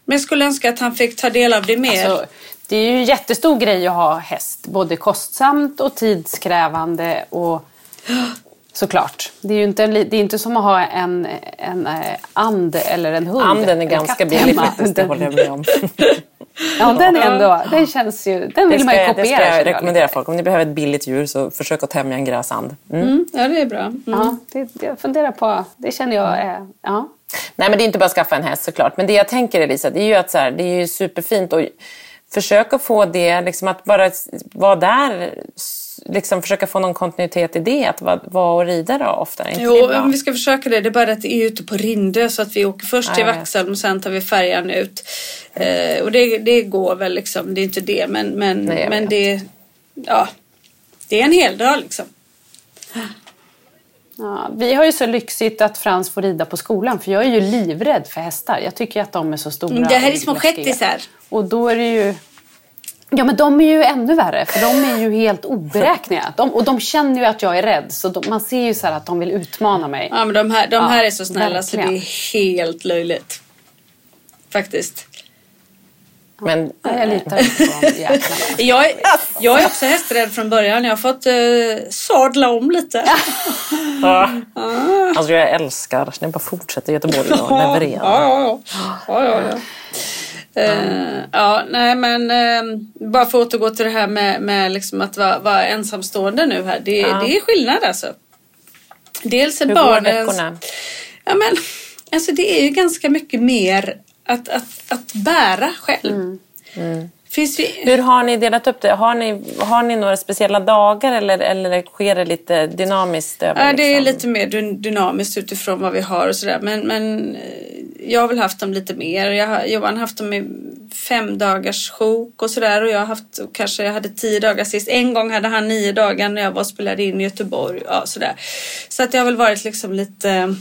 Men jag skulle önska att han fick ta del av det mer. Alltså, det är ju en jättestor grej att ha häst. Både kostsamt och tidskrävande. Och Såklart. Det är ju inte, en, det är inte som att ha en, en eh, and eller en hund. Anden är ganska billig faktiskt, det håller jag med om. Ja, den, är ändå, den känns ju... Den vill man ju kopiera. Det ska jag rekommendera folk. Om ni behöver ett billigt djur så försök att tämja en gräsand. Mm. Mm, ja, det är bra. Mm. Ja, det, jag funderar på... Det känner jag är... Ja. Nej, men det är inte bara att skaffa en häst såklart. Men det jag tänker Elisa, det är ju att så här, det är ju superfint att försöka få det, liksom att bara vara där liksom försöka få någon kontinuitet i det? Att vara, vara och rida då ofta? Inte jo, men vi ska försöka det. Det är bara att det är ute på Rindö så att vi åker först till Vaxholm och sen tar vi färjan ut. Eh, och det, det går väl liksom. Det är inte det men, men, Nej, men det, ja, det är en hel dag liksom. Ja, vi har ju så lyxigt att Frans får rida på skolan för jag är ju livrädd för hästar. Jag tycker att de är så stora. Det här är små shettisar. Och då är det ju... Ja men de är ju ännu värre för de är ju helt oberäkneliga. De, och de känner ju att jag är rädd så de, man ser ju så här att de vill utmana mig. Ja men de här, de här Ja, är så snälla så det verkligen. är helt löjligt. Faktiskt. Men Ja, jag litar inte på de jäklarna. Jag är, jag är också hästrädd från början. Jag har fått eh, sadla om lite. alltså jag älskar, ni bara fortsätter Göteborg och Ja, leverera. ja, ja. ja, ja, ja. Eh, ja, nej men eh, bara för att återgå till det här med, med liksom att vara, vara ensamstående nu här. Det, Ja. det är skillnad alltså. Dels är Hur går veckorna? Ja men alltså det är ju ganska mycket mer att, att, att bära själv. Finns ju... Hur har ni delat upp det? Har ni, har ni några speciella dagar eller, eller sker det lite dynamiskt? Över, Ja, det är liksom? lite mer dy- dynamiskt utifrån vad vi har och sådär. Men, men eh, jag har väl haft dem lite mer. Jag har, Johan har haft dem i fem dagars sjok och sådär. Och jag har haft, kanske jag hade tio dagar sist. En gång hade han nio dagar när jag var och spelade in i Göteborg. Ja, sådär. Så att det har väl varit liksom lite,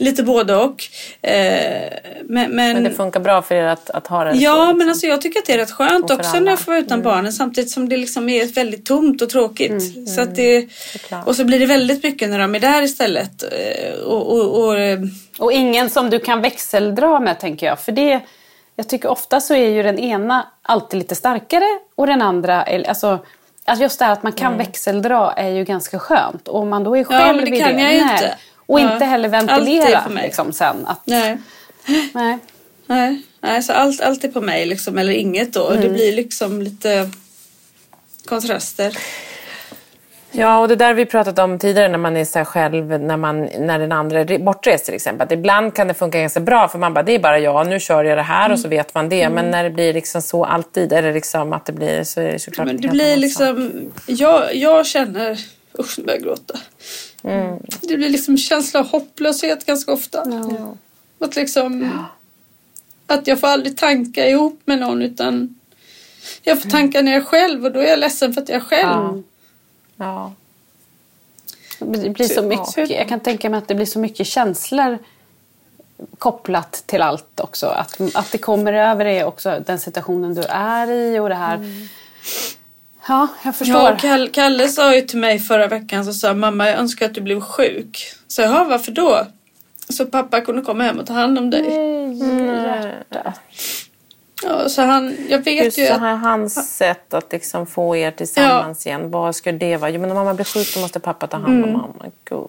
lite både och. Eh, men, men, Men det funkar bra för er att, att ha det så? Ja, liksom? men alltså jag tycker att det är rätt skönt också alla. när jag får vara utan barnen samtidigt som det liksom är väldigt tomt och tråkigt. så att det, Såklart. och så blir det väldigt mycket när de är där istället. Eh, Och, och, och, eh, Och ingen som du kan växeldra med tänker jag. För det, jag tycker ofta så är ju den ena alltid lite starkare och den andra, alltså, alltså just det här att man kan växeldra är ju ganska skönt. Och om man då är själv men det kan jag ju inte. Och Ja. inte heller Allt är ventilera för mig. liksom, sen. Att, nej. nej. Nej, nej så allt, allt är på mig liksom, eller inget då. Det blir liksom lite kontraster. Ja, och det där vi pratat om tidigare när man är så här själv, när, man, när den andra är re- bortrest till exempel. Att ibland kan det funka ganska bra för man bara, det är bara jag, nu kör jag det här och så vet man det. Men när det blir liksom så alltid, är det liksom att det blir så är det såklart Men en det blir liksom, jag, jag känner, usch nu börjar jag gråta. Det blir liksom känsla av hopplöshet ganska ofta. Att liksom, att jag får aldrig tanka ihop med någon utan jag får tanka när jag är själv och då är jag ledsen för att jag är själv. Ja. Det blir så mycket, jag kan tänka mig att det blir så mycket känslor kopplat till allt också. Att, att det kommer över är också den situationen du är i och det här. Ja, jag förstår. Ja, och Kalle, Kalle sa ju till mig förra veckan så sa mamma jag önskar att du blev sjuk. Så jag, varför då? Så pappa kunde komma hem och ta hand om dig. Ja, så han, jag vet Just ju så att här, hans sätt att liksom få er tillsammans igen. Vad skulle det vara? Jo, men om mamma blir sjuk då måste pappa ta hand om mamma. Gud.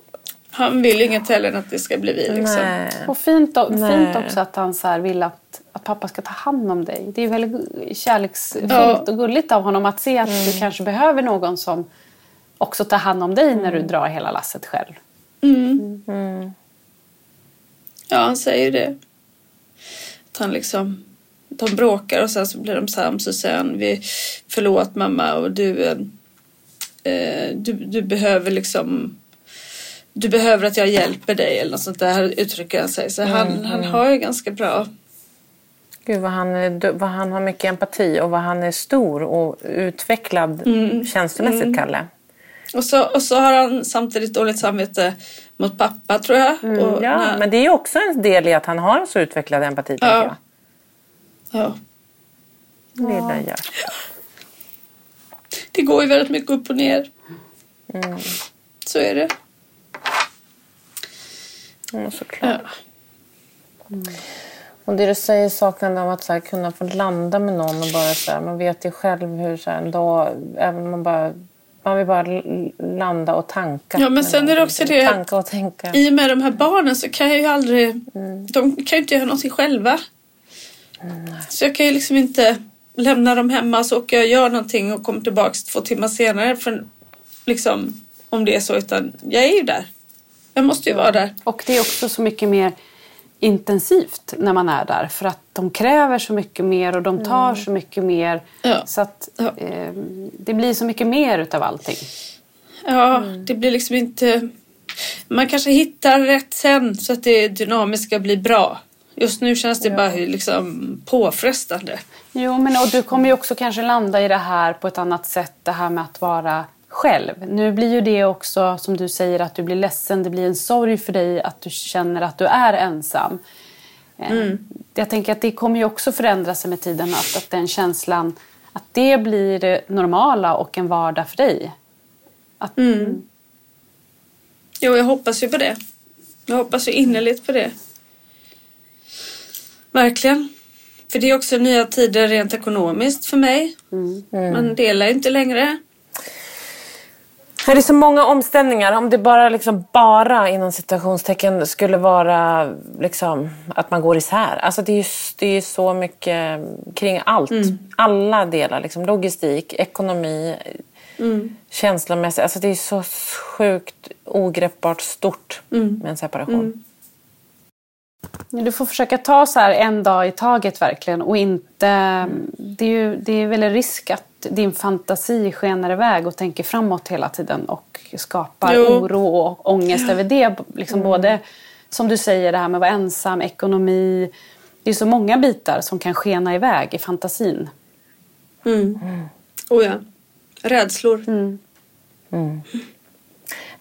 han vill inget heller än att det ska bli vi liksom. Nej. Och fint, och, Nej. fint också att han så här vill att, att pappa ska ta hand om dig. Det är ju väldigt kärleksfullt Ja. och gulligt av honom att se att du kanske behöver någon som också tar hand om dig när du drar hela lasset själv. Ja, han säger det. Att han liksom, de bråkar och sen så blir de sams och sen vi, förlåt mamma och du, eh, eh, du, du behöver liksom, du behöver att jag hjälper dig eller något sånt där uttrycker han sig. Så han, han har ju ganska bra, Gud vad han, vad han har mycket empati och vad han är stor och utvecklad känslomässigt, Kalle. och så, och så har han samtidigt dåligt samvete mot pappa tror jag. och Mm, Ja, när- men det är också en del i att han har en så utvecklad empati, tänker Ja. jag. ja. Lilla hjärtat. Det går ju väldigt mycket upp och ner. Så är det. Mm, såklart. Ja. Och det du säger saknande om att så här, kunna få landa med någon och bara så här, man vet ju själv hur så här, en dag, även man bara man vill bara landa och tanka. Ja, men sen är det också det- Tanka och tänka. I och med de här barnen så kan jag ju aldrig... De kan ju inte göra någonting själva. Så jag kan ju liksom inte lämna dem hemma så åker jag och gör någonting och kommer tillbaka två timmar senare. För, liksom, om det är så. Utan jag är ju där. Jag måste ju vara där. Och det är också så mycket mer intensivt när man är där. För att de kräver så mycket mer och de tar så mycket mer. Ja. Så att Ja. eh, det blir så mycket mer utav allting. Ja, det blir liksom inte... Man kanske hittar rätt sen så att det dynamiska blir bra. Just nu känns det bara liksom påfrestande. Jo, men och du kommer ju också kanske landa i det här på ett annat sätt. Det här med att vara själv. Nu blir ju det också, som du säger, att du blir ledsen. Det blir en sorg för dig att du känner att du är ensam. Eh, mm. Jag tänker att det kommer ju också förändra sig med tiden. Att, att den känslan, att det blir det normala och en vardag för dig. Att, mm. Jo, jag hoppas ju på det. Jag hoppas ju innerligt på det. Verkligen. För det är också nya tider rent ekonomiskt för mig. Mm. Man delar ju inte längre. Det är så många omställningar. Om det bara, liksom, bara inom citationstecken skulle vara liksom, att man går isär. Alltså det är ju det är så mycket kring allt. Mm. Alla delar. Liksom, logistik, ekonomi, mm. känslomässigt. Alltså det är så sjukt ogreppbart stort mm. med en separation. Mm. Du får försöka ta så här en dag i taget verkligen och inte... Det är, ju, det är väl en risk att din fantasi skenar iväg och tänker framåt hela tiden och skapar jo. oro och ångest över det. Liksom mm. Både som du säger det här med att vara ensam, ekonomi. Det är så många bitar som kan skena iväg i fantasin. Mm. Mm. Oh ja. Rädslor. Mm. Mm.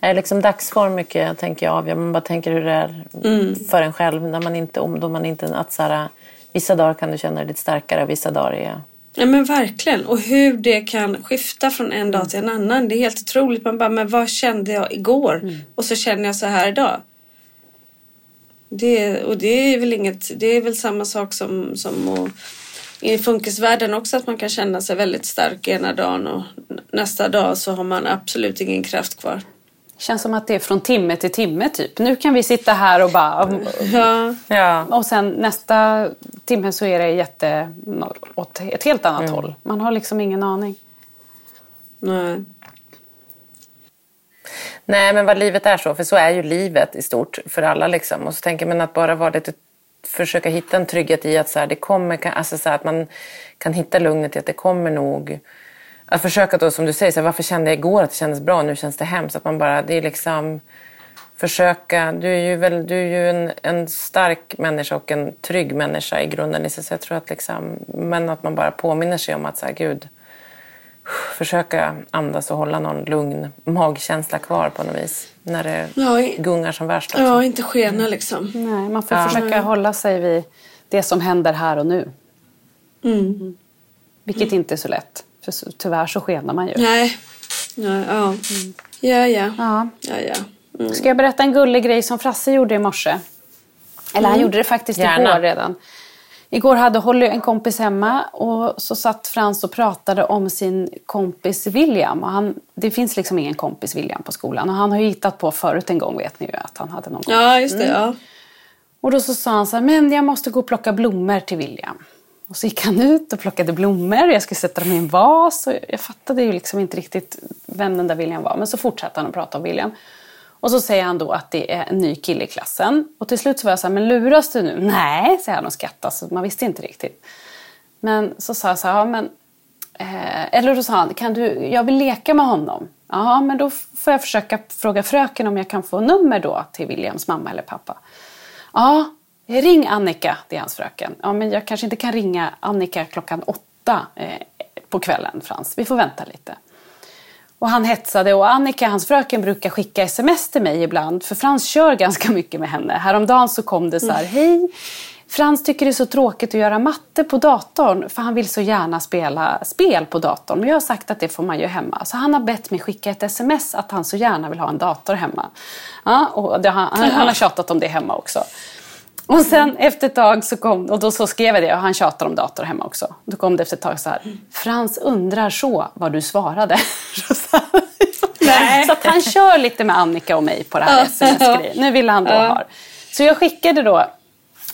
Är liksom dagsform mycket, tänker jag, avgör. Man bara tänker hur det är mm. för en själv. När man inte, om då man inte, att så här, vissa dagar kan du känna dig lite starkare, vissa dagar är Ja men verkligen. Och hur det kan skifta från en dag till en annan. Det är helt otroligt. Man bara, men vad kände jag igår? Mm. Och så känner jag så här idag. Det, och det är väl inget, det är väl samma sak som, som och, i funkisvärlden också att man kan känna sig väldigt stark ena dagen och nästa dag så har man absolut ingen kraft kvar känns som att det är från timme till timme typ. Nu kan vi sitta här och bara... Ja. ja. Och sen nästa timme så är det jätte, åt ett helt annat mm. håll. Man har liksom ingen aning. Nej. Nej, men vad livet är så. För så är ju livet i stort för alla. Liksom. Och så tänker man att bara vara lite försöka hitta en trygghet i att, så här, det kommer, alltså så här, att man kan hitta lugnet i att det kommer nog att försöka då, som du säger, så här, varför kände jag igår att det kändes bra, nu känns det hemskt. Att man bara, det är liksom försöka, du är ju, väl, du är ju en, en stark människa och en trygg människa i grunden. Så jag tror att liksom, men att man bara påminner sig om att så här, gud, försöka andas och hålla någon lugn magkänsla kvar på något vis. När det ja, gungar som värst. Liksom. Ja, inte skena liksom. Nej, man får ja. försöka hålla sig vid det som händer här och nu. Mm. Mm. Vilket mm. inte är så lätt. För tyvärr så skenar man ju. Nej. Nej ja. Mm. ja, ja. ja. ja, ja. Mm. Ska jag berätta en gullig grej som Frasse gjorde i morse? Eller han mm. gjorde det faktiskt Gärna. igår redan. Igår hade Holly en kompis hemma och så satt Frans och pratade om sin kompis William. Och han, det finns liksom ingen kompis William på skolan. Och han har ju hittat på förut en gång vet ni ju att han hade någon kompis. Ja, just det. Mm. Ja. Och då så sa han så här, men jag måste gå och plocka blommor till William. Och så gick han ut och plockade blommor. och Jag skulle sätta dem i en vas. Och jag fattade ju liksom inte riktigt vem den där William var. Men så fortsatte han att prata om William. Och så säger han då att det är en ny kille i klassen. Och till slut så var jag så här, men luras du nu? Nej, säger han och skrattar. Så man visste inte riktigt. Men så sa jag så här, ja men... Eh, eller då sa han, kan du, jag vill leka med honom. Ja, men då får jag försöka fråga fröken om jag kan få nummer då till Williams mamma eller pappa. Ja, Ring Annika, det är hans fröken. Ja, men jag kanske inte kan ringa Annika klockan åtta eh, på kvällen, Frans. Vi får vänta lite. Och han hetsade och Annika, hans fröken, brukar skicka sms till mig ibland. För Frans kör ganska mycket med henne. Häromdagen så kom det så här, hej. Frans tycker det är så tråkigt att göra matte på datorn för han vill så gärna spela spel på datorn. Men jag har sagt att det får man ju hemma. Så han har bett mig skicka ett sms att han så gärna vill ha en dator hemma. Ja, och det, han, han har tjatat om det hemma också. Och sen efter ett tag så kom, och då så skrev jag det och han tjatar om dator hemma också. Då kom det efter ett tag så här, Frans undrar så vad du svarade. Nej. Så att han kör lite med Annika och mig på det här sms-grejen. Nu vill han då ha. Så jag skickade då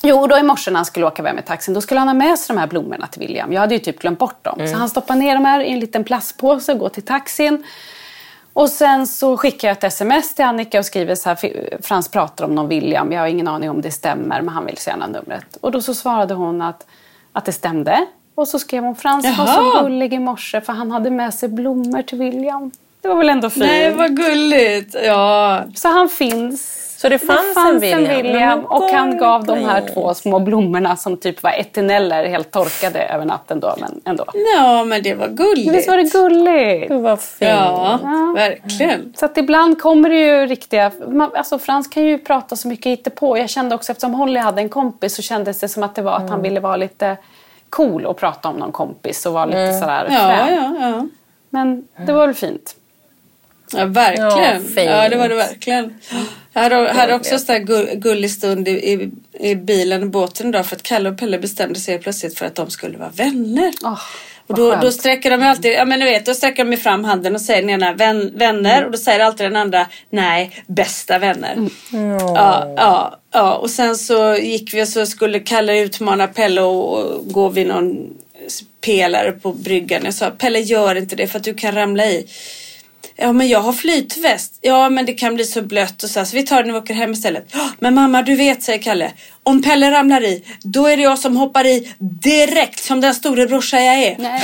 Jo, då i morse när han skulle åka iväg med taxin, då skulle han ha med sig de här blommorna till William. Jag hade ju typ glömt bort dem. Mm. Så han stoppade ner dem här i en liten plastpåse, går till taxin. Och sen så skickar jag ett sms till Annika och skriver så här, Frans pratar om någon William, jag har ingen aning om det stämmer men han vill så gärna numret. Och då så svarade hon att, att det stämde. Och så skrev hon, Frans Jaha. var så gullig i morse för han hade med sig blommor till William. Det var väl ändå fint? Nej, vad gulligt. Ja. Så han finns. Så det fanns, det fanns en William, en William och han gav de här två små blommorna som typ var etineller, helt torkade över natten då, men ändå. ja, men det var gulligt. Visst var det gulligt? Gud vad fint. Ja, verkligen. Så att ibland kommer det ju riktiga... Man, alltså Frans kan ju prata så mycket på. Jag kände också, eftersom Holly hade en kompis så kändes det som att det var att han ville vara lite cool och prata om någon kompis och vara lite sådär Ja, ja, ja. Men det var väl fint. Ja, verkligen. Ja, Ja, det var det verkligen. Jag hade, hade också en sån där gull, gullig stund i, i, i bilen och båten idag för att Kalle och Pelle bestämde sig plötsligt för att de skulle vara vänner. Åh, och då, skönt. då sträcker de alltid, ja men du vet, då sträcker de fram handen och säger den ena vän, vänner och då säger alltid den andra nej, bästa vänner. Mm. Ja, ja, ja, och sen så gick vi och så skulle Kalle utmana Pelle och, och gå vid någon pelare på bryggan. Jag sa Pelle gör inte det för att du kan ramla i. Ja men jag har flytväst. Ja men det kan bli så blött och så, här, så vi tar det när vi åker hem istället. "Ja, Men mamma du vet säger Kalle. Om Pelle ramlar i då är det jag som hoppar i direkt som den store brorsa jag är.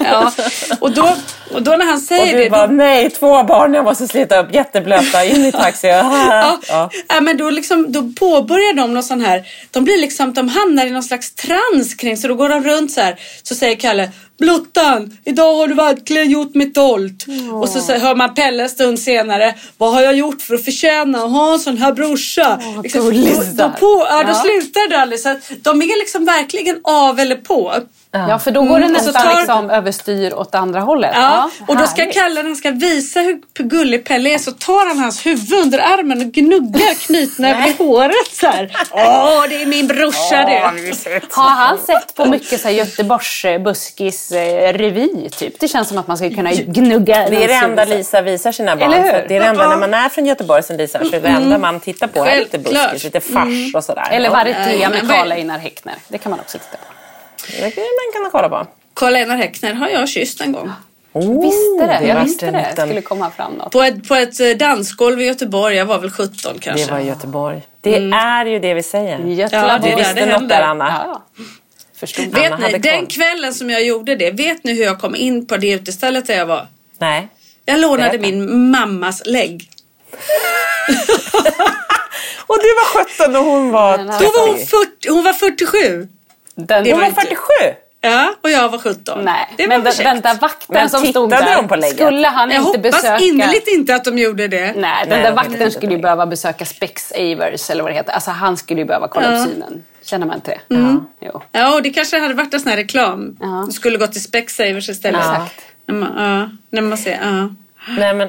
Ja. Och, då, och då när han Och säger du det. bara, då, nej, två barn jag måste slita upp, jätteblöta, in i taxi. Ja, Ja. ja. men då, liksom, då påbörjar de någon sån här, de blir liksom, de hamnar i någon slags trans kring, så då går de runt så här, så säger Kalle, Blottan, idag har du verkligen gjort mig dolt. Och så, hör man Pelle en stund senare, vad har jag gjort för att förtjäna att ha en sån här brorsa? liksom, då, då. På, ja, då Ja. slutar det aldrig. Så de är liksom verkligen av eller på. Ja, för då går det Mm, så nästan tar- liksom överstyr åt andra hållet. Ja, och då ska. Kalle, han ska visa hur gullig Pelle är, så tar han hans huvud under armen och gnuggar knytnäven i håret så här. Åh, det är min brorsa det. Har han sett på mycket så här Göteborgs buskis eh, revy typ? Det känns som att man ska kunna gnugga Det är det enda. Lisa visar sina barn. Eller hur? Det är det enda när man är från Göteborg som Lisa, så är det enda man tittar på är lite buskis, lite fars och sådär. Eller Ja, Varieté med Karl Einar Häckner. Det kan man också titta på. Det kan man kolla på. Karl-Einar Häckner har jag kysst en gång. Oh, Visste det. Jag visste det. liten- skulle komma fram något. På ett, på ett eh, dansgolv i Göteborg, jag var väl 17 kanske. Det var i Göteborg. Det är ju det vi säger. Götland. Ja, det är där visste det något händer. där, Anna. Ja. Förstod. Anna Vet ni, hade den koll. kvällen som jag gjorde det, vet ni hur jag kom in på det utestället där jag var? Nej. Jag lånade Berätta. min mammas lägg. Och du var 17 och hon var Då var hon, 30. 40, hon var 47. Den, Det Hon var var inte- 47! Ja, och jag var 17. Nej, det var men den, käckt. den där vakten Men som stod där. de på lägget? Skulle han Jag inte hoppas besöka... innerligt inte att de gjorde det. Nej, den Nej, där vakten skulle ju behöva besöka Specsavers eller vad det heter. Alltså han skulle ju behöva kolla Ja. upp synen. Känner man inte det? Ja. Jo. Ja, och det kanske hade varit en sån här reklam. Ja. Du skulle gå till Specsavers istället. Ja. Exakt. När man, ja, när man ser, ja. Nej men...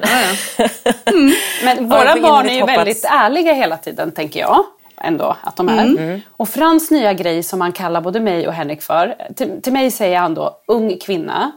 Men Ja, våra jag får barn är ju hoppas. väldigt ärliga hela tiden, tänker jag. Ändå, att de är. Mm. Och Frans nya grej som han kallar både mig och Henrik för. Till, till mig säger han då ung kvinna.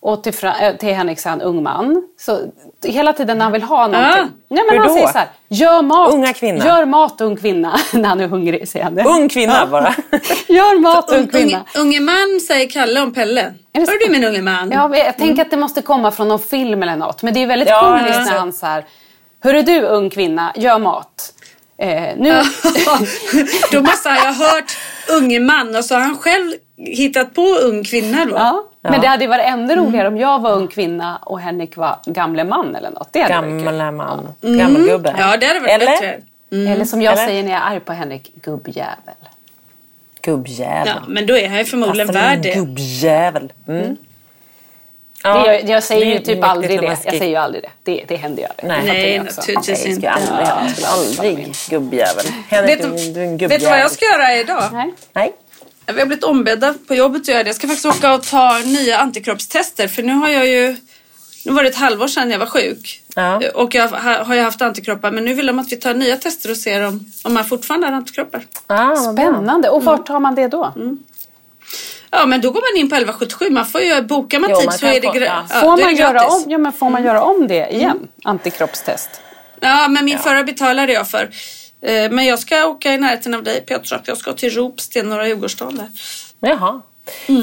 Och till, Fra, äh, till Henrik säger han ung man. Så hela tiden när han vill ha någonting. Ah, Nej, men hur han då? säger så här. Gör mat. Unga kvinna. Gör mat ung kvinna. när han är hungrig, säger han det. Ung kvinna bara. Gör mat ung Un, kvinna. unge, unge man säger Kalle om Pelle. Hör du min unge man? Ja, jag tänker att det måste komma från någon film eller något. Men det är väldigt Ja, komiskt när han så här. Hörru du ung kvinna, gör mat. Eh, nu... då måste ju ha hört unge man och så har han själv hittat på ung kvinna då. Ja. Men det hade varit ännu roligare om jag var ung kvinna och Henrik var gamle man eller något. Det hade. Gamla man. Gammelgubbe. Ja, det hade varit Eller? bättre. Eller som jag Eller? säger när jag är arg på Henrik, gubbjävel. Gubbjävel. Ja, men då är han ju förmodligen värd det. Gubbjävel. Mm. Det, jag, jag säger ju typ aldrig det. Jag säger ju aldrig det. Det, det händer ju aldrig. Nej. Jag naturligtvis inte. skulle aldrig, skulle aldrig gubbjävel. Henrik, Vet du, en vet gubbjävel. du vad jag ska göra idag? Nej. Nej. Vi har blivit ombedda på jobbet att göra det. Jag ska faktiskt åka och ta nya antikroppstester för nu har jag ju nu var det ett halvår sedan jag var sjuk. Ja. Och jag har ju haft antikroppar men nu vill de att vi tar nya tester och ser om, om man fortfarande har antikroppar. Ah. Spännande. Och vart tar man det då? Ja men då går man in på 1177. Man får ju, bokar man Jo, tid man så är det, få- gra- ja. ja, Får, då är man det göra gratis. om, ja, men får man göra om det igen? Antikroppstest. Ja men min förra betalade jag för. Eh, Men jag ska åka i närheten av dig Petra. Jag ska till Ropsten, norra Djurgårdsstaden där. Jaha.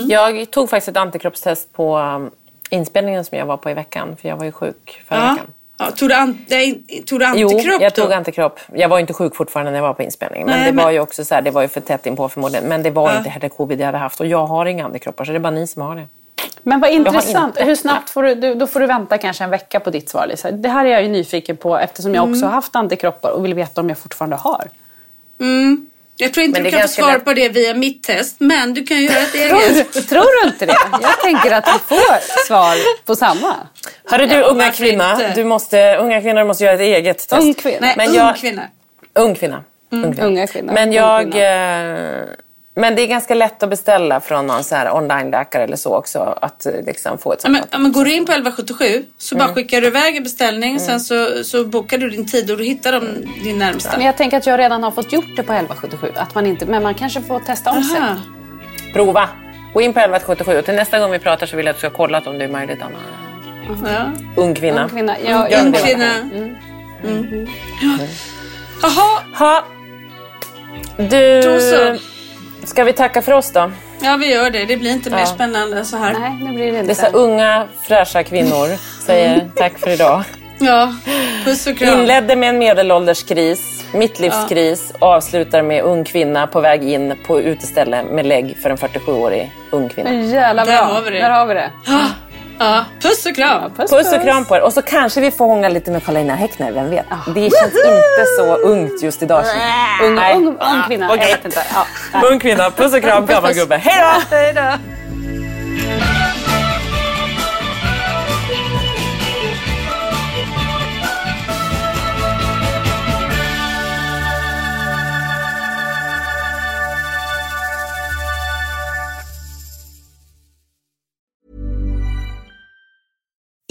Jag tog faktiskt ett antikroppstest på um, inspelningen som jag var på i veckan. För jag var ju sjuk förra Ja. veckan. Ja, tog, du an, nej, tog du Jo, antikropp jag tog då? antikropp. Jag var ju inte sjuk fortfarande när jag var på inspelningen. Men Nej, det men- var ju också så här, det var ju för tätt inpå förmodligen. Men det var Ja. inte heller covid jag hade haft. Och jag har inga antikroppar så det är bara ni som har det. Men vad intressant. Hur snabbt får du, då får du vänta kanske en vecka på ditt svar Lisa. Det här är jag ju nyfiken på eftersom jag också Mm. har haft antikroppar och vill veta om jag fortfarande har. Mm. Jag tror inte Men du kan få svar lätt. på det via mitt test, men du kan göra ett eget. tror du inte det? Jag tänker att vi får svar på samma. Hörru du Ja, unga kvinna, du måste, unga kvinnor måste göra ett eget test. Ung kvinna. Nej, Men ung jag- kvinna. Ung kvinna. Ung kvinna. Unga kvinnor. Men Ung jag... kvinna. Men det är ganska lätt att beställa från någon så här online-läkare eller så också. Att eh, liksom få ett Ja, sånt men, ja, men går du in på 1177 så Mm. bara skickar du iväg en beställning. Sen så, så bokar du din tid och då hittar de din närmsta. Men jag tänker att jag redan har fått gjort det på 1177. Att man inte, men man kanske får testa om sig. Prova! Gå in på 1177 och till nästa gång vi pratar så vill jag att du ska kolla om det är möjligt Anna. Ja. Ung kvinna. Ung kvinna. Jag, Ung kvinna. Mm. Mm. Jaha, Ha. Du... Då så. Ska vi tacka för oss då? ja vi gör det. Det blir inte mer Ja. spännande än så här. Nej, nu blir det inte. Dessa unga fräscha kvinnor säger tack för idag. Ja, puss och kram. Inledde med en medelålderskris, mittlivskris och avslutar med ung kvinna på väg in på uteställe med lägg för en 47-årig ung kvinna. Jävla bra. Där har vi det. Där har vi det. Ja, puss och kram. Puss, Puss och kram på er. Och så kanske vi får hångla lite med Karolina Häckner, vem vet? Det känns inte så ungt just idag. Ung, Nej. ung, ung kvinna. Okej. Jag vet inte. Ja. Ung kvinna, puss och kram, gammal gubbe. Hej då!